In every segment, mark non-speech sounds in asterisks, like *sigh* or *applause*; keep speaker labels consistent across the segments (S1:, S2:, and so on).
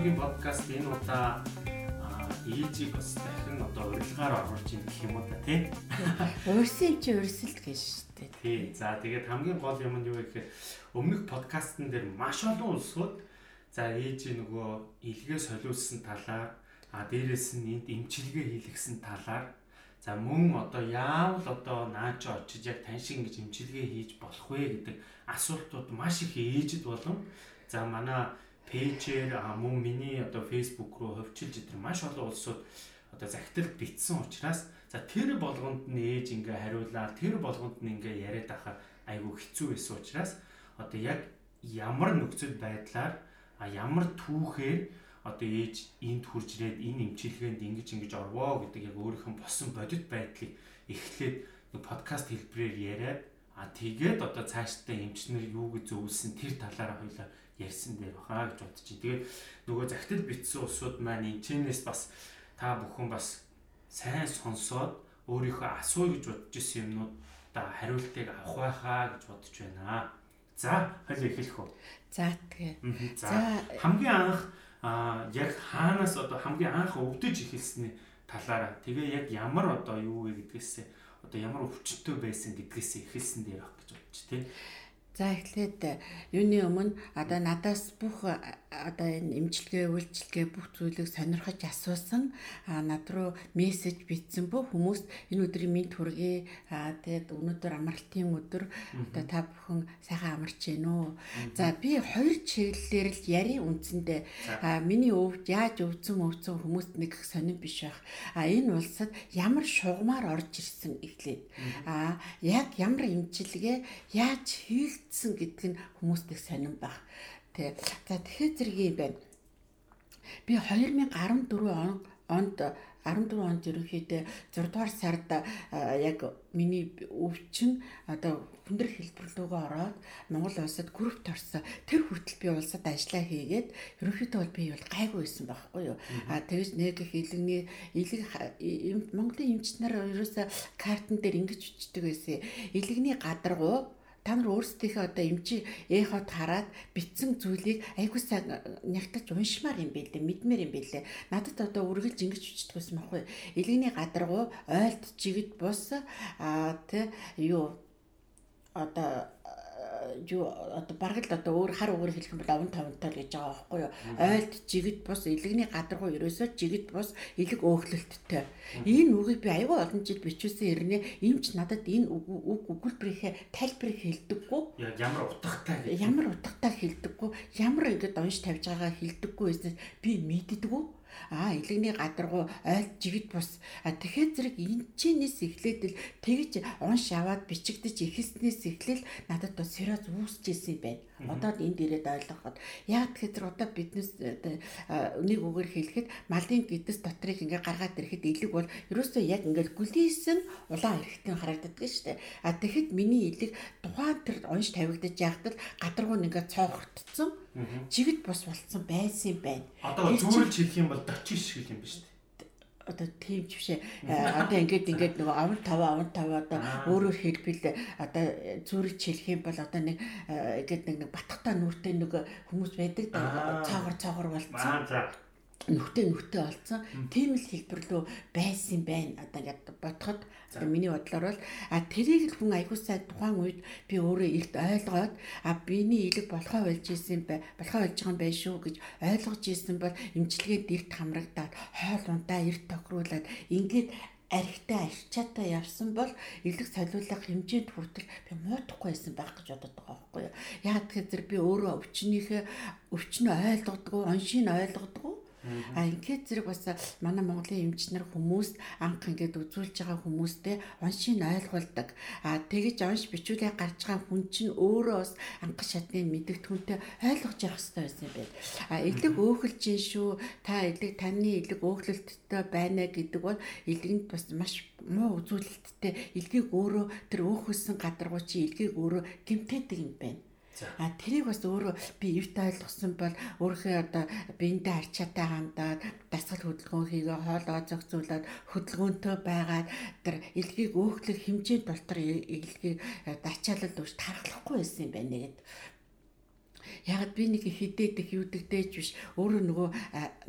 S1: төвшөгийн подкаст энэ удаа ээжийг бас дахин одоо урилгаар оруулж ийн гэх юм уу та тий. *laughs*
S2: Уурсан чи урсэл гэж штэ.
S1: Тий. За тэгээд хамгийн гол юм нь юу вэ гэхээр өмнөх подкастн дээр маш олон улсууд за ээж нөгөө илгээ солиулсан талаар а дээрэс нь энд эмчилгээ хийлгсэн талаар За мөн одоо яавал одоо наач очиж яг тань шиг ингэж имчилгээ хийж болох вэ гэдэг асуултууд маш их ээжэд болон за манай пэйжээр мөн миний одоо фейсбુક руу хөвчилж идэр маш олон улсууд одоо захидал битсэн учраас за тэр болгонд нь ээж ингээ хариулаад тэр болгонд нь ингээ яриад ахаар айгүй хэцүү байсан учраас одоо яг ямар нөхцөл байдлаар а ямар түүхээр одоо ээж энд хурж ирээд энэ имчилгээнд ингэж ингэж орвоо гэдэг яг өөрийнх нь босон бодит байдлыг эхлээд подкаст хэлбэрээр яриад а тэгээд одоо цаашдаа эмчнэр юу гэж зөвлөсөн тэр талаараа хоёлаа ярьсан дээр баха гэж бодож чинь. Тэгээд нөгөө захидал битсэн усуд маань энэчнээс бас та бүхэн бас сайн сонсоод өөрийнхөө асууя гэж бодож исэн юмнуудаа хариултыг авах байхаа гэж бодож байна. За, хоёул эхэлэх үү.
S2: За, тэгээ.
S1: За, хамгийн анх яг хаанаас одоо хамгийн анх өвдөж эхэлсний талаараа тэгээ яг ямар одоо юу вэ гэдгээсээ одоо ямар өвчтөй байсан гэдгээсээ эхэлсэн дээр ах гэж бодож тий.
S2: За эхлээд э, юуны өмнө одоо надаас бүх одоо энэ имчилгээ, үйлчилгээ бүх зүйлийг сонирхож асуусан. Над руу мессеж бичсэн бүх хүмүүст энэ өдрийн минь төргий тэгээд өнөөдөр амралтын өдөр. Одоо та бүхэн сайхан амарч гин үү. За би хоёр чиглэлээр л яри үндсэндээ миний өвд яаж өвцөн өвцөн хүмүүст нэг сонирн биш байх. А энэ улсад ямар шугамар орж ирсэн эхлээд? А яг ямар имчилгээ яаж хийгдсэн гэдг нь хүмүүст их сонирн баг. Тэ. За тэгэхээр зэрэг юм байна. Би 2014 он онд 14 онд ерөнхийдөө 6 дугаар сард яг миний өвчин одоо хүндэр хэлбэрлүүгөө ороод Монгол улсад группт орсон. Тэр хүртэл би улсад ажиллаа хийгээд ерөнхийдөө бол би бол гайгүй байсан байхгүй юу. А тэгэж нэг их илэгний илэг Монголын эмч нар ерөөсө картн дээр ингэж бичдэг байсан. Илэгний гадаргуу та нар өөрсдийнхөө одоо эмчи эхот хараад битсэн зүйлийг айгуу сайн нягтаж уншмаар юм билээ мэдмээр юм билээ надад одоо үргэлж ингэж хүчдэг байсан байхгүй элгэний гадаргуу ойлт жигд бус а тэ юу? Одоо юу одоо бараг л одоо өөр хар өгөр хэлэх юм бол овон товонтой л гэж байгаа байхгүй юу. Ойлт жигд бус илэгний гадаргуу ерөөсөө жигд бус илэг өөхлөлттэй. Энэ үгийг би аюул олон жил бичүүлсэн хэрнээ эмч надад энэ үг өгүүлбэрийнхээ тайлбарыг хэлдэггүй.
S1: Ямар утгатай
S2: ямар утгатай хэлдэггүй. Ямар ингэж унш тавьж байгаагаа хэлдэггүй байснаас би мэддэггүй Аа илэгний гадаргуу ойлт жигд бус. А тэгэхээр зэрэг энчнээс эхлээд л тэгж унш аваад бичигдэж эхэлснээс эхлээл надад то сероз үүсэж исэн юм байна. Одоо энд ирээд ойлгоход яг тэгэхээр одоо биднес нэг үгээр хэлэхэд малын гидс дотрыг ингээ гаргаад ирэхэд илэг бол ерөөсөө яг ингээл гүлийсэн улаан эрэхтэн харагддаг шүү дээ. А тэгэхэд миний илэг тухайн тэр унш тавигдаж яхад л гадаргуу ингээ цоохогдсон жигд бус болцсон байсан байна.
S1: Одоо зүүрлж хэлэх юм бол дочин шиг юм байна шүү дээ
S2: одоо тийм ч бишээ одоо ингээд ингээд нөгөө аван тав аван тав одоо өөрөөр хэлбэл одоо зүрх хэлэх юм бол одоо нэг ингээд нэг батхтаа нүртэй нэг хүмүүс байдаг да цаагар цаагар болцсон нүхтэй нүхтэй олцсон. Тийм л хэлбэр лөө байсан байна. Одоо ингээд бодоход миний бодлоор бол а тэрийг л хүн аягуулсаа тухайн үед би өөрөө илт ойлгоод а биний илэг болохоо болж исэн бай болохоо болж байгаа юм байна шүү гэж ойлгож исэн бол эмчилгээнд эрт хамрагдаад хоол ундаа эрт тохируулаад ингээд архитай арчаатай явсан бол элэг солиулах хэмжээнд хүртэл би муудахгүй байсан байх гэж бодод байгаа байхгүй юу. Яг тэгэхээр би өөрөө өвчнийхээ өвчнөө ойлгодгоо, оншийг ойлгодгоо А ингээд зэрэг бас манай Монголын эмчнэр хүмүүст анх ингээд үзүүлж байгаа хүмүүстэй оншийг ойлгуулдаг. А тэгэж онш бичүүлээ гарч байгаа хүн чинь өөрөө бас анх шатны мэдгэдэгүнтэй ойлгож явах хэрэгтэй байсан юм байна. А элэг өөхөлж ин шүү. Та элэг таны элэг өөхлөлттэй байна гэдэг бол элэгэнд бас маш муу үзүүлэлттэй элгийг өөрөө тэр өөхөлсөн гадаргуу чи элгийг өөрөө гимтээдэг юм байна. А тэрийг бас өөрөө би эвт ойлгосон бол өөрийнхөө одоо биентэй арчаатай хандаад дасгал хөдөлгөөн хийгээ хоолоо зохицуулаад хөдөлгөөнтэй байгаад тэр илгийг өөхлөх хэмжээнд дотор илгийг ачаалал үүш тархлахгүй байсан юм байна гэдэг Яг би нэг хідээдэх юудэгдээж биш. Өөрөө нөгөө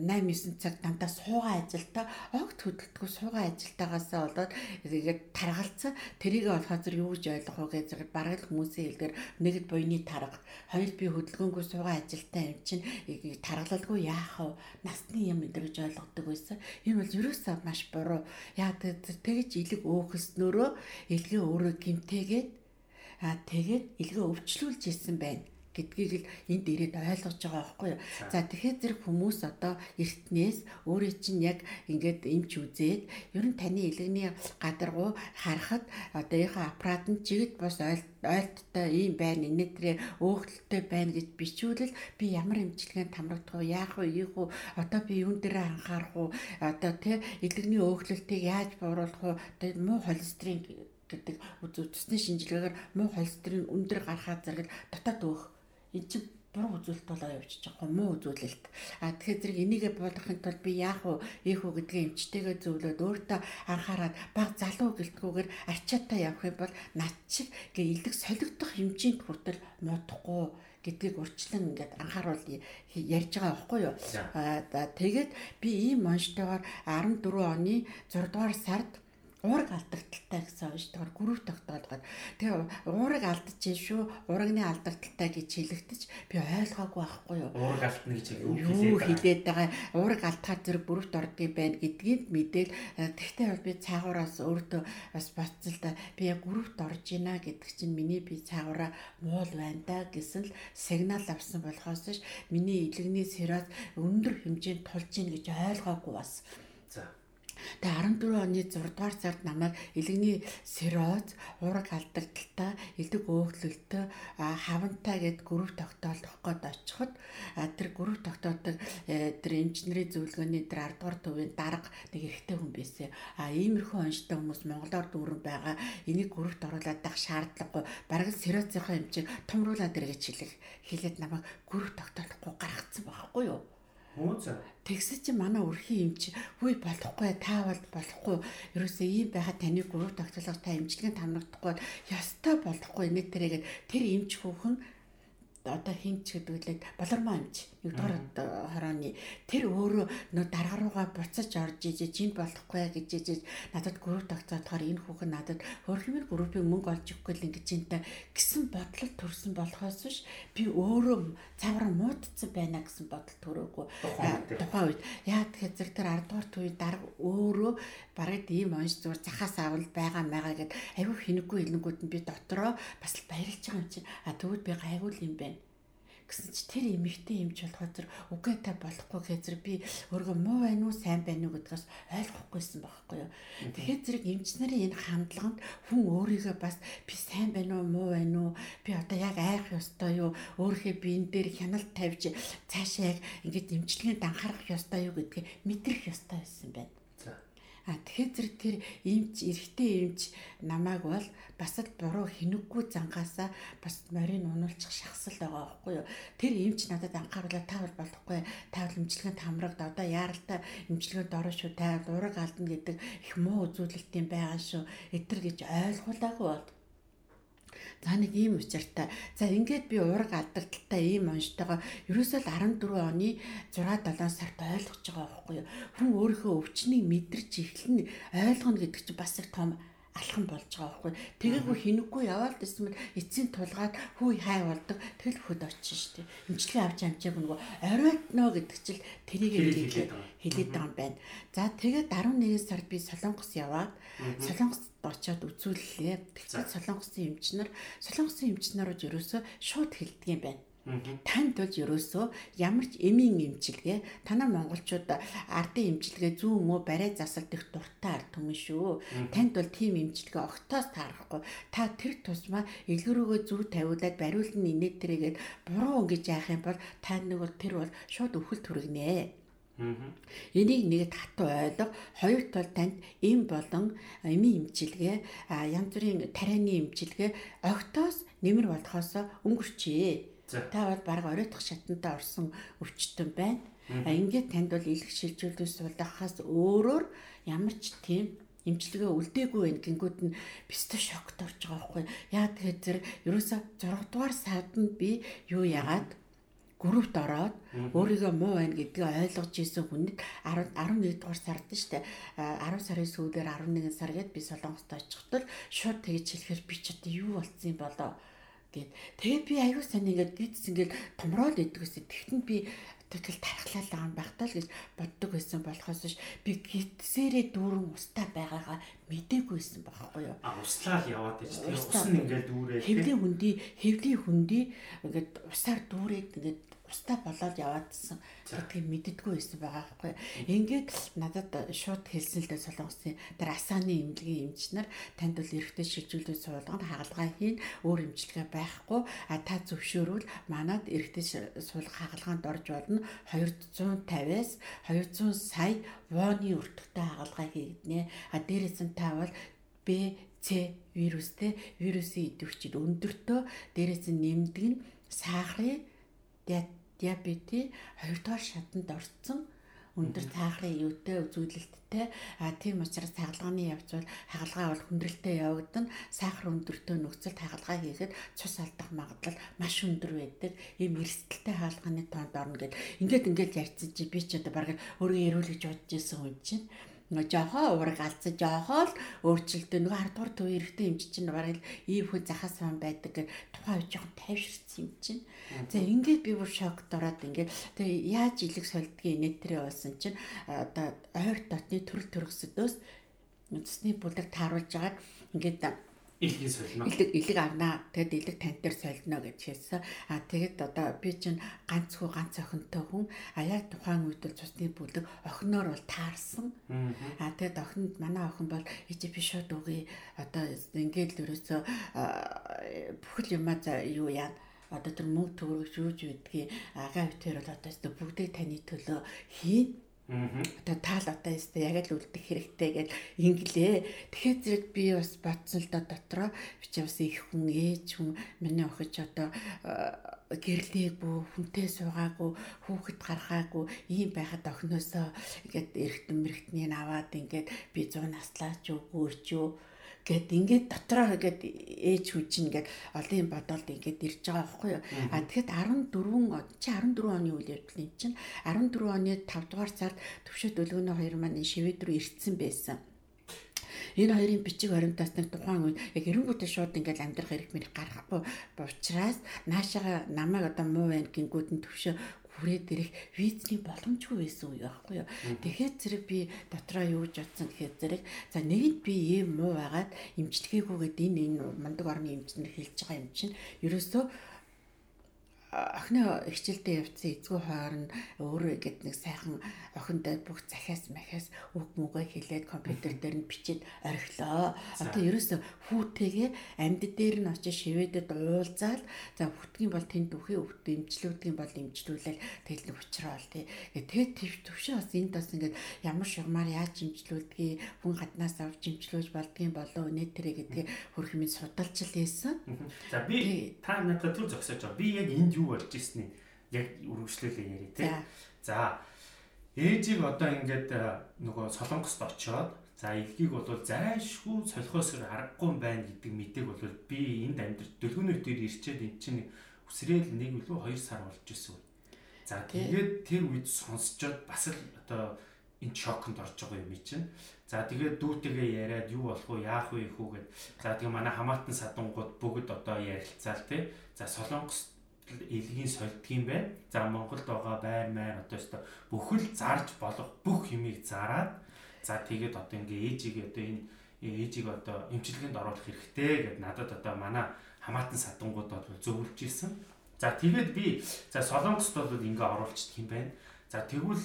S2: 8 9 цаг дандаа суугаа ажилтаа огт хөдөлтгөө суугаа ажилтаагаасаа болоод тэгээд таргалцсан. Тэрийг болохоо зэр юу гэж ойлгох вэ гэж бараг л хүмүүсийн хэлдэр нэгд буйны тарга. Хоёул би хөдөлгөөнгөө суугаа ажилтаа юм чинь таргалалгүй яах вэ? Насны юм гэж ойлгодог байсан. Энэ бол ерөөсөө маш буруу. Яа тэгэж илэг өөхснөөрөө илгээ өөрөө гимтээгээд аа тэгээд илгээ өвчлүүлж исэн байна гэдгийг л энд ирээд ойлгож байгаа байхгүй юу. За. Тэгэхээр зэрэг хүмүүс одоо эртнээс өөрөө чинь яг ингээд эмч үзээд ер нь таны илгэний гадаргуу харахад одоо яхаа аппарат нь жигд бос ойлттой ийм байна инээтрээ өөхөлттэй байна гэж бичүүлэл би ямар эмчилгээнд хамрагдах вэ? Яах вэ? Ийх үү? Одоо би юун дээр анхаарах уу? Одоо тий илгэний өөхлөлтийг яаж бууруулах вэ одоо муу холестерин гэдэг үзүүлсэн шинжилгээгээр муу холестерин өндөр гарахаа зэрэг дотоод өөх чинь буруу үзүүлэлт болоо явчихж байгаа муу үзүүлэлт. А тэгэхээр зэрэг энийгээ буудахын тулд би яах вэ? Ийх үү гэдгийг эмчтэйгээ зөвлөд өөртөө анхаарал баг залуу гэлтгүүгээр арчаатай явах юм бол над чиг гээ илдэг солигдох хэмжээнд хүртэл муудахгүй гэдгийг урьдчилан ингээд анхааруул ярьж байгаа байхгүй юу. Тэгээд би ийм монштойгоор 14 оны 6 дугаар сард уураг алдагдaltaй гэсэн унш тэгэхээр гүрүү тогтоолгоод тэгээ уураг алдчихжээ шүү. Урагны алдагдaltaй гэж хэлэгдэж би ойлгоогүй байхгүй юу?
S1: Уураг алдна гэж
S2: юу хэлээд байгаа. уураг алдахаар зэрэг бүрөвт ордгийг байна гэдгийг мэдээл э, тэгтээ бол би цаагуураас өөртөө бас боцсон л да би яг бүрөвт орж ийна гэдэг чинь миний би цаагаараа муул байна да гэсэн л сигнал авсан болохоос ш миний илэгний сироз өндөр хэмжээнд тулж ийн гэж ойлгоогүй бас Тэгээ 14 оны 6 дугаар сард намайг элэгний сироз, уураг алдагдaltaа, элэг өөхлөлтөө хавантай гэд групп тогтоолох гээд очиход тэр групп тогтоодог э, тэр инженерийн зөвлөгөөний тэр 10 дугаар төвийн дарга нэг эрэгтэй хүн байсан. А иймэрхүү онцтой хүмүүс Монголоор дүүрэн байгаа. Энийг группт оруулаад дах шаардлагагүй. Бараг сирозынхаа хэмжээг томруулаад эргэж хэлэх хэлээд намайг групп тогтоолохгүй гаргацсан байхгүй юу? Тэгсэ чи манай өрхийн эмч хүй болохгүй та бол болохгүй. Ерөөсөө ийм байхад таны гурав тогтолцоо та эмчилгээ тамрагдахгүй ёстой болохгүй нэ тэрэгэд тэр эмч хүүхэн одоо хинч гэдэг үлээд болормоо амж нэгдүгээр хорооны тэр өөрөө нөө дараа руугаа буцаж орж ижиж чинь болохгүй гэж ижиж надад групп тогтоохоор энэ хүүхэн надад хөрхмөр группийн мөнгө олж өгөхгүй л ингэж юмтай гэсэн бодлол төрсэн болохоос биш. Би өөрөө цавраа муудсан байна гэсэн бодол төрөөгүй. Тухайн үед. яа тэгэхээр зэрэг тэр 10 дугаар төвийн дарга өөрөө бараг ийм онш зүгээр захаас авал байгаа маяга гэд аюу хинэггүй илэнгүүд нь би дотроо бас баярлж байгаа юм чинь. А тэгвэл би гайгүй юм байна гэсэн чи тэр эмэгтэй эмч болохоор тэр үгүй та болохгүй гэхээр би өөрөө муу байна уу сайн байна уу гэдгээс ойлгохгүйсэн байхгүй юу. Тэгэхээр зэрэг эмч нарын энэ хандлаганд хүн өөрийгөө бас би сайн байна уу муу байна уу би одоо яг айх ёстой юу өөрийнхөө биен дээр хяналт тавьж цаашаа яг ингэж эмчилгээнд анхаарах ёстой юу гэдгийг мэдрэх ёстой байсан байна. А тэгэхээр зэрэг тэр эмч эрэгтэй эмч намайг бол бас л буруу хинэггүй зангаасаа бас морин унуулчих шахсал байгаа байхгүй юу. Тэр эмч надад анхааруулаа та бол болохгүй. Та бол эмчилгээнд хамрагд одоо яаралтай эмчилгээнд орно шүү. Та ураг алдна гэдэг их муу үзүүлэлт юм байгаа шүү. Этэр гэж ойлгуулаагүй бол За нэг ийм учиртай. За ингээд би уурга алдагдaltaй ийм онцтойгоо ерөөсөө л 14 оны 6 7 сард ойлгож байгаа байхгүй юу. Хүн өөрийнхөө өвчнийг мэдэрч эхлэн ойлгоно гэдэг чинь бас их том алхан болж байгаа байхгүй. Тэгээгүү хинэггүй яваал гэсэн мэт эцсийн тулгаад хүй хай болдог. Тэгэл хөхөд очиж штеп. Имчилгээ авч амжааг нөгөө оройтно гэдэг чил тэрийг хэлээд хэлээд байгаа юм байна. За тэгээд 11 сард би Солонгос яваад Солонгост очиод үзүүллээ. Тэгвэл Солонгосын эмчнэр Солонгосын эмчнэрүүд ерөөсөө шууд хэлдэг юм байна Танд бол ерөөсөө ямар ч эмийн эмчилгээ танаа монголчууд ардын эмчилгээ зүүн мөө барай засалт их дуртай ард түмэн шүү. Танд бол тийм эмчилгээ огтоос таарахгүй. Та тэр тусмаа илгэрөөгөө зүг тавиулаад бариулна инээд тэрээгээд буруу ингэж яах юм бол та нэг бол тэр бол шууд өхөл түргэнэ. Энийг нэг тату ойлго. Хоёр тал танд эм болон эмийн эмчилгээ, янз бүрийн тарианы эмчилгээ огтоос нэмэр болохоос өнгөрчээ Та бол баг оройтох шатантай орсон өвчтөн байна. А ингээд танд бол илэг шилжүүлээс суулгахаас өөрөөр ямар ч тийм эмчилгээ үлдээгүй байх гингүүд нь бистэ шокт орж байгаа байхгүй. Яа тэгэхээр зэрэг ерөөсө 6 дугаар сард нь би юу яагаад группт ороод өөрийгөө муу байна гэдгийг ойлгож исэн хүнэд 11 дугаар сард нь штэ. 10 сарын сүүлээр 11 сар гээд би солонгост очихтол шууд тэгж хэлэхээр би ч одоо юу болцсон юм болоо гэд. Тэгээд би аюу сан ингээд гидс ингээд томроод идэг гэсэн. Тэгтэн би тэгэл тархлал байгаа багтаа л гэж боддог байсан болохоос ш би гидсэрээ дүүрэн устаа байгаагаа мдэггүйсэн байхгүй юу.
S1: А услаад яваад ич тэр ус нь ингээд дүүрээ.
S2: Хэвлийн хүндий хэвлийн хүндий ингээд усаар дүүрээд ингээд устаа болоод яваадсан. Гэдгийг мэддэггүй байсан байгаа байхгүй. Ингээд надад шууд хэлсэн л дээ солонгосын тэр асааны имлэгийн эмч нар танд бол эрэгтэй шилжүүлэх суулганд хагалгаа хийн өөр эмчилгээ байхгүй. А та зөвшөөрвөл манад эрэгтэй суулгах хагалгаанд орж болно. 250-аас 200 сая вооны өртөгтэй хагалгаа хийгднэ. А дээрээс нь та бол Б С вирустэй вирусын идэвхжид өндөртөө. Дээрээс нь нэмдэг нь сахарын диабетийн 2 дугаар шатанд орсон. Өндөр цаахрын юутай үзүүлэлттэй. А тийм учраас хагалгааны явц бол хагалгаа бол хүндрэлтэй явагдана. Сахар өндөртэй нөхцөлд хагалгаа хийхэд цус алдах магадлал маш өндөр байдаг. Ийм эрсдэлтэй хаалганы тоонд орно гэд. Ингээд ингээд ярьсан чи би ч одоо бараг өөрөө ирүүлж бодож исэн хүн чинь жохоо ураг алдсан жохоо л өөрчлөлтөө нөгөө 10 дугаар төвийн эрэгтэй эмч чинь бараг ийм хүн захаас сан байдаг гэж тухайн үе жоохон тайвширсан юм чинь. За ингээд би бүр шокд ороод ингээд тэгээ яаж илэг солидгийн нэтрээ болсон чинь одоо ойр дотны төрөл төрөсөдөөс цэсний бүлэг тааруулж агаад ингээд
S1: илгийг солино.
S2: Илэг илэг авнаа. Тэгэд илэг тань дээр солино гэж хэлсэн. А тэгэд одоо би чинь ганц хүү ганц охинтой хүн. А яг тухайн үед бол цусны бүлэг охиноор бол таарсан. А тэгэд охинд манай охин бол ээж би шууд үгүй одоо ингээд л ерөөсөө бүхэл юмаа юу яа одоо тэр мөнгө төгрөг шүүж үйдгийг агаа битэр бол одоо бүгдийг таны төлөө хийн Одоо таал одоо ястай яг л үлдэх хэрэгтэй гэж инглээ. Тэгэхээр зэрэг би бас бодсон л да дотроо. Би ч бас их хүн ээж хүн миний охиж одоо гэрлээгүй хүнтэй суугаагүй хүүхэд гаргаагүй ийм байхад охиноосоо ингээд эргэтэн мэрэгтнийг аваад ингээд би 100 наслаач юу гөрч юу гэд ингээд дотроо ингээд ээж хүн чинь ингээд олон бодолд ингээд ирж байгаа байхгүй юу. А тэгэхэд 14 чи 14 оны үйл явдлын чинь 14 оны 5 дугаар сард төвшөө дөлгөөний хоёр маань шивэд рүү ирсэн байсан. Энэ хоёрын бичиг баримтаас нэг тухайн үед яг эренгүүтээ шууд ингээл амьдрах хэрэг мэрэг гарахгүй учраас наашаага намайг одоо муу байна гингүүд нь төвшөө хүрээд ирэх визний боломжгүй байсан үе байхгүй юу. Тэгэхээр зэрэг би дотроо юу гэж бодсон гэхээр зэрэг за нэгэнд би ийм муу байгаад имчилгээгүйгээд энэ энэ мундаг орны эмчнэр хэлж байгаа юм чинь ерөөсөө охины хичээлдээ явцсан эзгүй хооронд өөрөө ихэд нэг сайхан охиндоо бүх захиас махиас үг мүгэ хэлээд компьютер дээр нь бичиж орхилоо. Одоо ерөөсө хүүтэйгээ амьд дээр нь очиж шивэдэд уулзаал за хүүтгийн бол тэнд үхий өвт имжлүүдгийн бол имжлүүлэл тэгэл нэг учраал тий. Тэгээд тэв төвшөө бас энд бас ингээд ямар шугамар яаж имжлүүлдгийг хүн гаднаас авч имжлүүлж болдгийн болоо өнөө тэрэ гэдгийг хөрх минь судалж л ийсэн.
S1: За би та надад түр зогсож байгаа. Би яг энд юу болж ирснийг яг үргэлжлүүлээ ярий тий. За ээжийг одоо ингээд э, нөгөө солонгост очоод за илгийг бол зайшгүй солихоос аргагүй байна гэдэг мэдээг бол би энд амьдрал дөлгөөний дээр ирчээд эн чинь үсрээл нэг үлээ 2 сар болж исэн. За тэгээд тэр үед сонсчоод бас л одоо энэ шоконд орж байгаа юм чинь. За тэгээд дүүтэйгээ яриад юу болох вэ, яах вэ хүү гэд. За тэгээ манай хамаатан садангууд бүгд одоо ярилцаал тий. За солонгос илгийн сольдгийм байна. За Монголд байгаа байр маяг одоо өстө бүхэл зарж болох бүх юмыг зараад за тэгээд одоо ингээ ээжийг одоо энэ ээжийг одоо эмчилгээнд оруулах хэрэгтэй гэд надад одоо манай хамаатан садангууд бол зөвлөж исэн. За тэгээд би за Солонгост бол ингээ оруулчих юм байна. За тэгвэл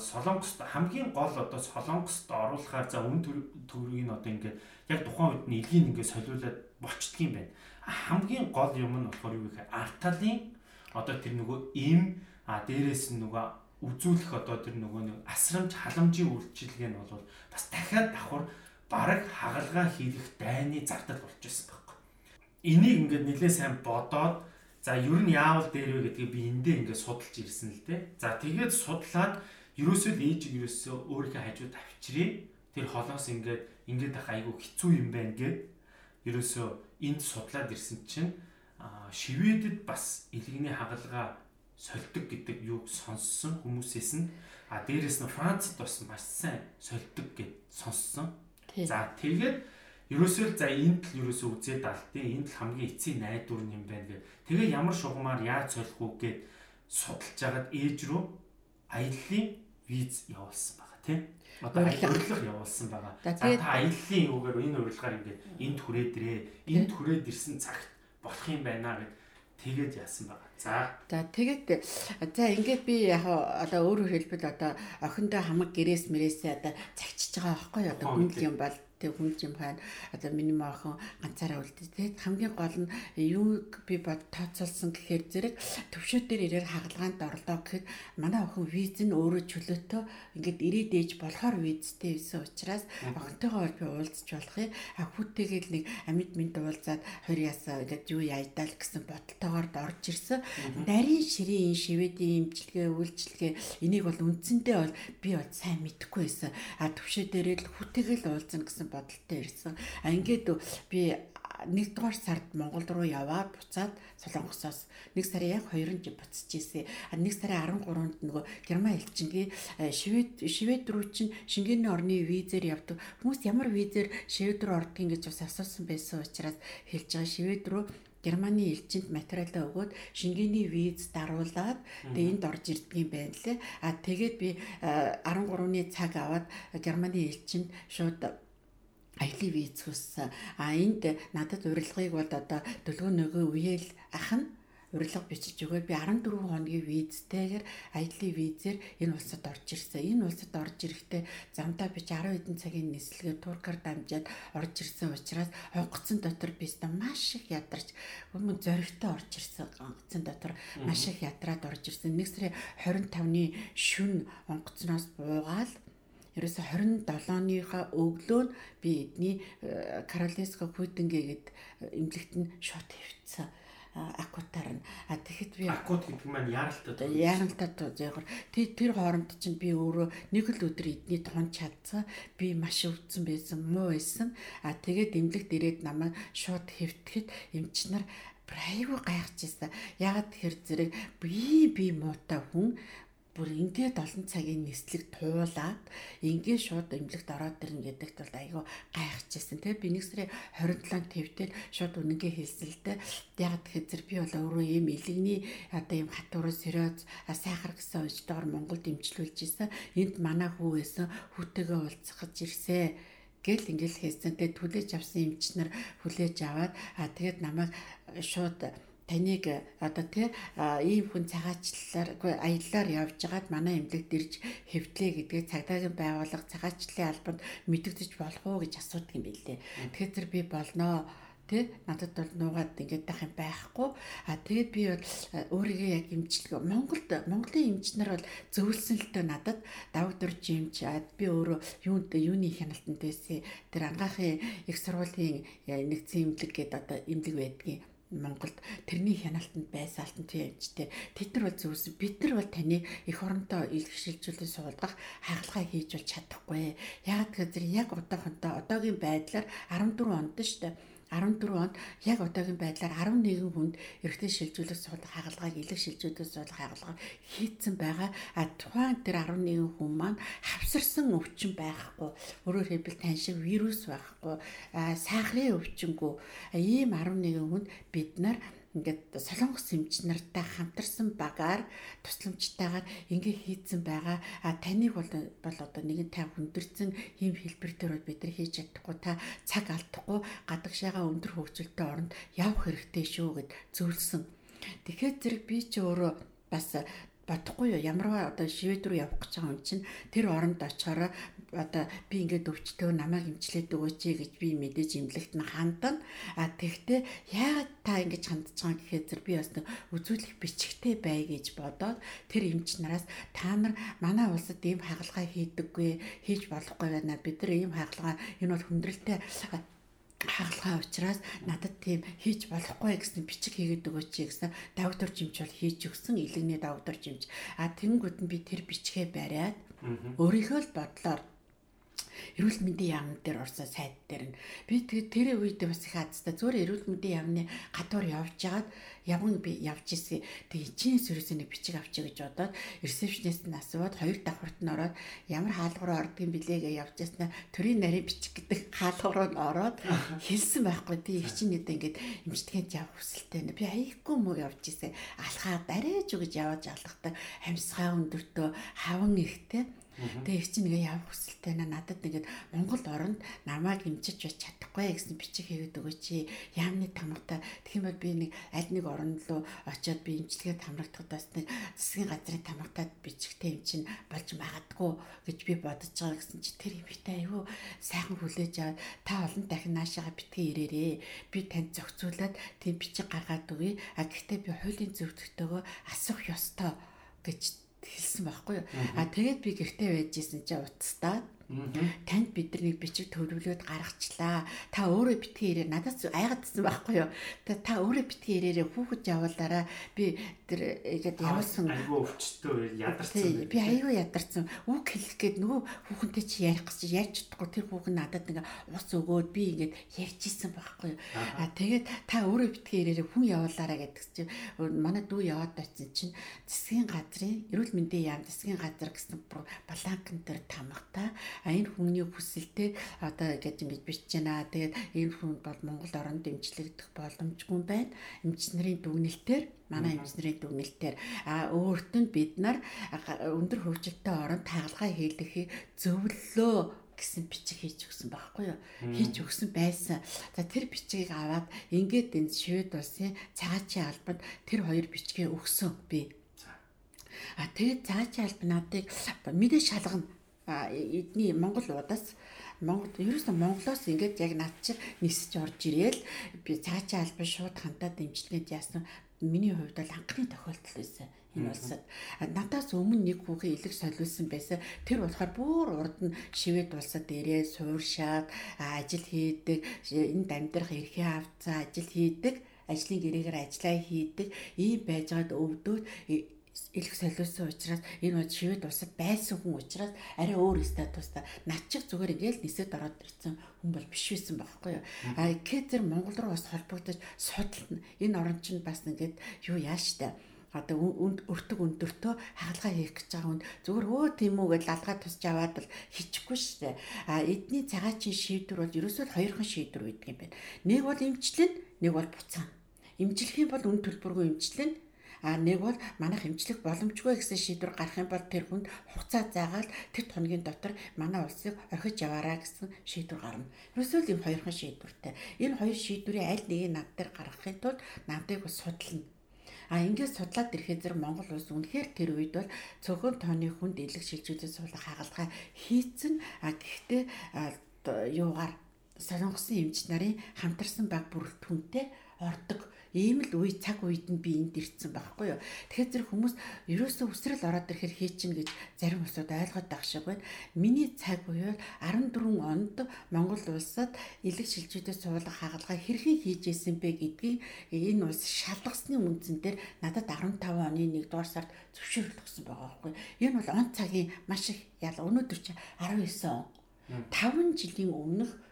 S1: Солонгост хамгийн гол одоо Солонгост оруулахаар за үн төрийг нь одоо ингээд яг тухайн үед нь илгийг ингээд солиулаад болчдөг юм байна хамгийн гол юм нь болохоор юу гэхээр арталын одоо тэр нөгөө им а дээрээс нь нөгөө үзүүлэх одоо тэр нөгөө нэг асрамж халамжийн үйлчилгээ нь бол бас дахиад давхар бараг хагалгаа хийх дайны зардал болж байсан байхгүй. Энийг ингээд нэлээд сайн бодоод за ер нь яавал дээр вэ гэдгийг би эндээ ингээд судалж ирсэн л дээ. За тэгээд судлаад ерөөсөө л ээж ерөөсөө өөрийнхөө хажууд авчирээ тэр холоос ингээд ингээд ах айгу хэцүү юм байна гэд ерөөсөө энд судлаад ирсэн чинь шивэдэд бас илгэний хагалгаа сольдог гэдэг юуг сонссон хүмүүсээс нь а дээрэс нь Францад бас маш сайн сольдог гэд сонссон. За тэгээд ерөөсөө за энд л ерөөсөө үзээд алдیں۔ Энд л хамгийн эцсийн найдвар юм байна гэх. Тэгээ ямар шугамар яаж солих уу гэд судалж агаад ээж рүү аяллаа виз явуулсан байгаа тийм. Одоо урилга явуулсан байгаа. За та аяллаа юугаар энэ урилгаар ингээд энд хүрээдрээ. Энд хүрээд ирсэн цагт болох юм байна гэд тэгээд яасан байгаа. За.
S2: За тэгээд за ингээд би яг одоо өөрөөр хэлбэл одоо охиндоо хамаг гэрээс мэрээсээ одоо цагчиж байгаа байхгүй? Одоо хүн юм бол тэг хүн юм байна. Одоо миний maaхан ганцаараа үлдээ. Тэгээд хамгийн гол нь юу би бод тооцоолсон гэхээр зэрэг төвшөө дээр ирээр хагалгаанд орлоо гэхэд манай охин виз нь өөрөө чөлөөтөө ингээд ирээд ээж болохоор визтэй байсан учраас охинтойгоо би уулзч болох юм. А хүүтэйгээл нэг амьд минь уулзаад хоёр ясаа ингээд юу яйдаал гэсэн бодолтойгоор орж ирсэн. Нарийн ширийн шивэдийн имчилгээ үйлчилгээ энийг бол үндсэндээ бол би бол сайн мэдэхгүй байсан. А төвшөө дээрээ л хүүтэйгээл уулзна гэсэн гэсэн бодолтой ирсэн. А ингээд би нэгдүгээр сард Монгол руу яваад буцаад Солонгосоос нэг сарын яг 2-нд буцаж ирсэн. Нэг сарын 13-нд нөгөө Герман элчингийн Швед Швед руу чинь Шенгений орны визээр явдаг. Хүмүүс ямар визээр Швед руу ордгийг гэж бас асуусан байсан учраас хэлж байгаа Швед руу Германы элчинд материалаа өгөөд Шенгений виз даруулаад тэгээ энд орж ирдэг юм байна лээ. А тэгээд би 13-ны цаг аваад Германы элчинд шууд аялын виз хүссэн. А энд надад урилгыг бол одоо дөлгөө нөгөө үеэл ах нь урилга бичиж өгöö би 14 хоногийн визтэйгээр аялын визээр энэ улсад орж ирсэн. Энэ улсад орж ирэхдээ замдаа бич 10 хэдэн цагийн нислэгээр туркаар дамжаад орж ирсэн учраас онгоцон дотор би өстө маш их ядарч өмнө зоригтой орж ирсэн. Онгоцон дотор маш их ядраад орж ирсэн. Нэг сарын 25-ны шүн онгоцноос буугаал ерөөсө 27-ныхаа өглөө нь би эдний э, Каролинска Кутинге гэд эмнэлэгт нь шот хөвцсөн акутаар нь. А тэгэхэд би
S1: акут гэдэг маань яаралтай
S2: яаралтай зээгэр тэр тэр хооронд чинь би өөрөө нэг л өдөр эдний тон чадсан. Би маш өвдсөн байсан муу байсан. А тэгээд эмнэлэгт ирээд намайг шууд хэвтгэхэд эмч нар айгүй гайхаж ирсэн. Ягаад тэгэхээр зэрэг би би муутай хүн бүр ингээд олон цагийн нислэг туулаад ингээд шууд эмнэлэгт ороод ирнэ гэдэгт бол айгүй гайхажсэн. Тэгээ би нэг сарын 27-нд твитээр шууд үнэнгээ хэлсэн л дээ. Яг тэгэхээр би бол өөрөө ийм илэгний одоо ийм хатуураа сэрөөц сайхар гэсэн уужтойгоор Монголд имчилүүлж исэн. Энд манай хүү байсан хүүтэйгээ уулзахж ирсэн гэл ингээл хийсэн. Тэгээ түлээж авсан эмчнэр хүлээж аваад а тэгээд намайг шууд таныг э, одоо тий ийм хүн цагаачлалаар үгүй аяллаар явж байгаад манай эмнэлэгт ирж хэвтлээ гэдгээ цагдаагийн байгууллага цагаачлалын албанд мэдэгдэж болох уу гэж асуудаг юм билээ. Тэгэхээр тэр би болноо тэ надад бол нуугаад ингээд байх юм байхгүй. А тэгээд би бол э, өөрийгөө яг имчилгээ Монголд Монголын эмчнэр бол зөвлөсөн л тоо надад давдаг жимч а би өөрөө юунд юуны хяналтанд байсан тэр ангаахын их сургуулийн э, нэгдсэн эмнэлэг гэдэг одоо эмнэлэг байдгийн Монголд тэрний хяналтанд байсан алтантай эмчтэй тэд нар бол зөвсөн бид нар бол таны эх оронтой илэрхийлжүүлэн суулгах хагалгаа хийж бол чадахгүй. Яагаад гэхээр яг одоохонтой одоогийн байдлаар 14 онд дээ 14 онд яг одоогийн байдлаар 11 хүнд эрэгтэй шилжүүлэх суулгах хагалгааг илэг шилжүүлэх суулгах хагалгаа хийцэн байгаа. А тухайн тэр 11 хүн маань хавсарсан өвчин байхгүй. Өөрөөр хэлбэл тань шиг вирус байхгүй. А сахарын өвчнгөө ийм 11 хүнд бид нар ингээд солонгос эмч нартай хамтарсан багаар тусламжтайгаар ингээ хийцэн байгаа. А таныг бол бол одоо нэгэн та хүндэрсэн ийм хэлбэр төрөд бид нар хийж чадахгүй та цаг алдахгүй гадагшаага өндөр хөгжилтэй оронд явах хэрэгтэй шүү гэд зөвлөсөн. Тэгэхээр зэрэг би ч өөрөө бас бодохгүй юу ямарваа одоо шивэд рүү явах гэж байгаа юм чинь тэр оронд очихоор одоо би ингээд өвчтөө намайг имчлээд өгөөч гэж би мэдээж имлэгт нь хандана а тэгтээ яагаад та ингэж хандж байгаа гэхээр би бас үзүүлэх бичгтэй бай гэж бодоод тэр эмч нараас та нар манай улсад ийм хагалгаа хийдэггүй хийж болохгүй байна. Бид нар ийм хагалгаа энэ бол хүндрэлтэй хагалгаа учраас надад тийм хийж болохгүй гэсэн бичиг хийгээд өгөөч гэсэн доктор жимч бол хийж өгсөн илэгний доктор жимч а тэнгууд нь би тэр бичгээ бариад өөрийнхөө л бодлоор эрүүл мэндийн яам дээр орсон сайт дээр нь би тэгээд тэр үед бас их азтай зөвөр эрүүл мэндийн яамны гадуур явж байгаад явган би явж ирсэн. Тэгээ чинь сүрээс нэг бичиг авчиг гэж бодоод ресепшнист нь асууад хоёр давхарт нь ороод ямар хаалгараа ордгийн билегээ явж яснаа төрийн нарийн бичиг гэдэг *laughs* хаалгараа нь ороод хэлсэн байхгүй. Би их чинь нэдэ ингээд эмчтгээд явах хүсэлтэй. Би аяйхгүй муу явж ирсэн. Алхаад арайж өгж яваад алхахдаг амьсгаа өндөртөө хаван ихтэй Тэгээ их чинь нэгэ явах хүсэлтэй наа надад нэгэд Монгол оронд намайг имчиж байж чадахгүй гэсэн бичиг хийгээд өгөөч. Яамны тамгатай тэгэх юм бол би нэг аль нэг орон руу очиод би имчилгээд хамрагдахад бас нэг засгийн газрын тамгатай бичигтэй юм чинь болж магадгүй гэж би бодож байгаа гэсэн чи тэр имхтэй аюу сайхан хүлээж аваад та олон дахин наашаага битгий ирээрээ. Би танд зохицуулаад тийм бичиг гаргаад өгье. А гэхдээ би хуулийн зөвлөлтөөгөө асуух ёстой гэж хэлсэн байхгүй юу. А тэгээд би гэртээ байж исэн чинь уцтаад танд бидний бичиг төлөвлөөд гаргачлаа. Та өөрөө битгий ирээ надаас айгаадсан байхгүй юу. Та өөрөө битгий ирээрээ хүүхэд явуулаараа би тэр ингээд явуулсан
S1: айгүй өвчтөө ядарсан.
S2: Би айгүй ядарсан. Үг хэлэх гээд нөгөө хүүхэнтэй чи ярих гэж яаж чадахгүй тэр хүүхэн надад ингээ ус өгөөд би ингээд ярьж исэн байхгүй юу. А тэгээд та өөрөө битгий ирээрээ хүн явуулаараа гэдэг чинь манай дүү яваад байсан чинь засгийн газрын эрүүл мэндийн яам засгийн газар гэсэн баланкн дээр тамгатай а энэ хүний хүсэлтэй одоо гэж ингэж бичиж байна. Тэгээд энэ хүн бол Монгол оронд дэмжлэгдэх боломжгүй байна. Эмч нарын дүгнэлтээр манай эмч нарын дүгнэлтээр а өөрт нь бид нар өндөр хөгжилтэй оронд тагалгаа хийлгэхийг зөвлөлөө гэсэн бичиг хийж өгсөн байхгүй юу? Хийж өгсөн байсан. За тэр бичгийг аваад ингээд энэ швед улсын цагаачийн албанд тэр хоёр бичгээ өгсөн би. А тэгээд цагаачийн албан надыг мэдээ шалгана эдний Монгол удаас Монгол ерөөсөө Монголоос ингээд яг над чинь нисэж орж ирээл би цаачаа албан шууд хантаа дэмжлээд яасан миний хувьд бол анхны тохиолдол байсан энэ улсад. Надаас өмнө нэг хүүхэн илэг солиулсан байсан. Тэр болохоор бүр урд нь шивэд улсад ирээ сууршаад ажил хийдэг энд амьдрах эрхээ авцаа ажил хийдэг ажлын гэрээгээр ажиллаа хийдэг. Ийм байжгаад өвдөөд илэх солиулсан учраас энэ бод шивэд усад байсан хүн учраас арай өөр статустай над чих зүгээр ингээл нисэд ороод ирсэн хүн бол биш байсан байхгүй юу. А Кетер Монгол руу бас холбогдож судална. Энэ орон чинь бас ингээд юу яаштай одоо өртөг өндөртөө хагалгаа хийх гэж байгаа хүн зүгээр өө тийм үү гэж алгаа тусч аваад л хийчихгүй шүү дээ. А эдний цагаачийн шийдвэр бол ерөөсөө хоёрхан шийдвэр үйдэг юм байна. Нэг бол имчилэн, нэг бол буцаан. Имжлэх юм бол үн төлбөргүй имчилэн, А нэг бол манайх хэмжлэх боломжгүй гэсэн шийдвэр гарах юм бол тэр хүнд хугацаа заагаад тэр хоногийн дотор манай улсыг орхиж яваараа гэсэн шийдвэр гарна. Ерөөсөө ийм хоёрхан шийдвэртэй. Энэ хоёр шийдвэрийн аль нэгийг над дээр гаргахын тулд надыг бас судална. А ингээд судлаад ирэхэд зэрэг Монгол улс үнэхээр тэр үед бол цөөхөн тооны хүнд илэг шилжүүлэх суулгах хагалгаа хийцэн а гэхдээ юугаар солонгосын эмч нарын хамтарсан баг бүрэлдэхүүнтэй ордог ийм л үе цаг үед нь би энд ирсэн байхгүй юу. Тэгэхээр зэрэг хүмүүс ерөөсөө үсрэл ороод ирэхээр хий чинь гэж зарим улсууд ойлгоод байх шиг байна. Миний цаг бол 14 онд Монгол улсад элэг шилжүүдээс суулгах хагалгаа хэрхэн хийж исэн бэ гэдгийг энэ улс шалгасны үндсэн дээр надад 15 оны 1 дугаар сард зөвшөөрлөгсөн байгаа байхгүй. Энэ бол он цагийн маш их ял өнөөдөр чи 19 он. 5 жилийн өмнөх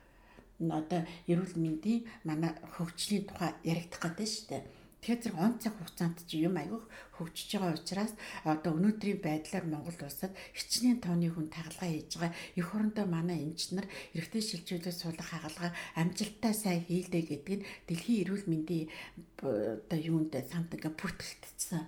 S2: одоо эрүүл мэндийн манай хөгжлийн тухай яригдах гэдэг шүү дээ. Тэгэхээр зэрэг он цаг хугацаанд чи юм айгүйх хөгжиж байгаа учраас одоо өнөөдрийн байдлаар Монгол улсад хичнээн тооны хүн тагалгаа хийж байгаа эх орондоо манай нар эрэгтэй шилжүүлэлт суулгах хагалгаа амжилттай сайн хийлдэ гэдэг нь дэлхийн эрүүл мэндийн одоо юунд самт ингээ бүртгэгдсэн.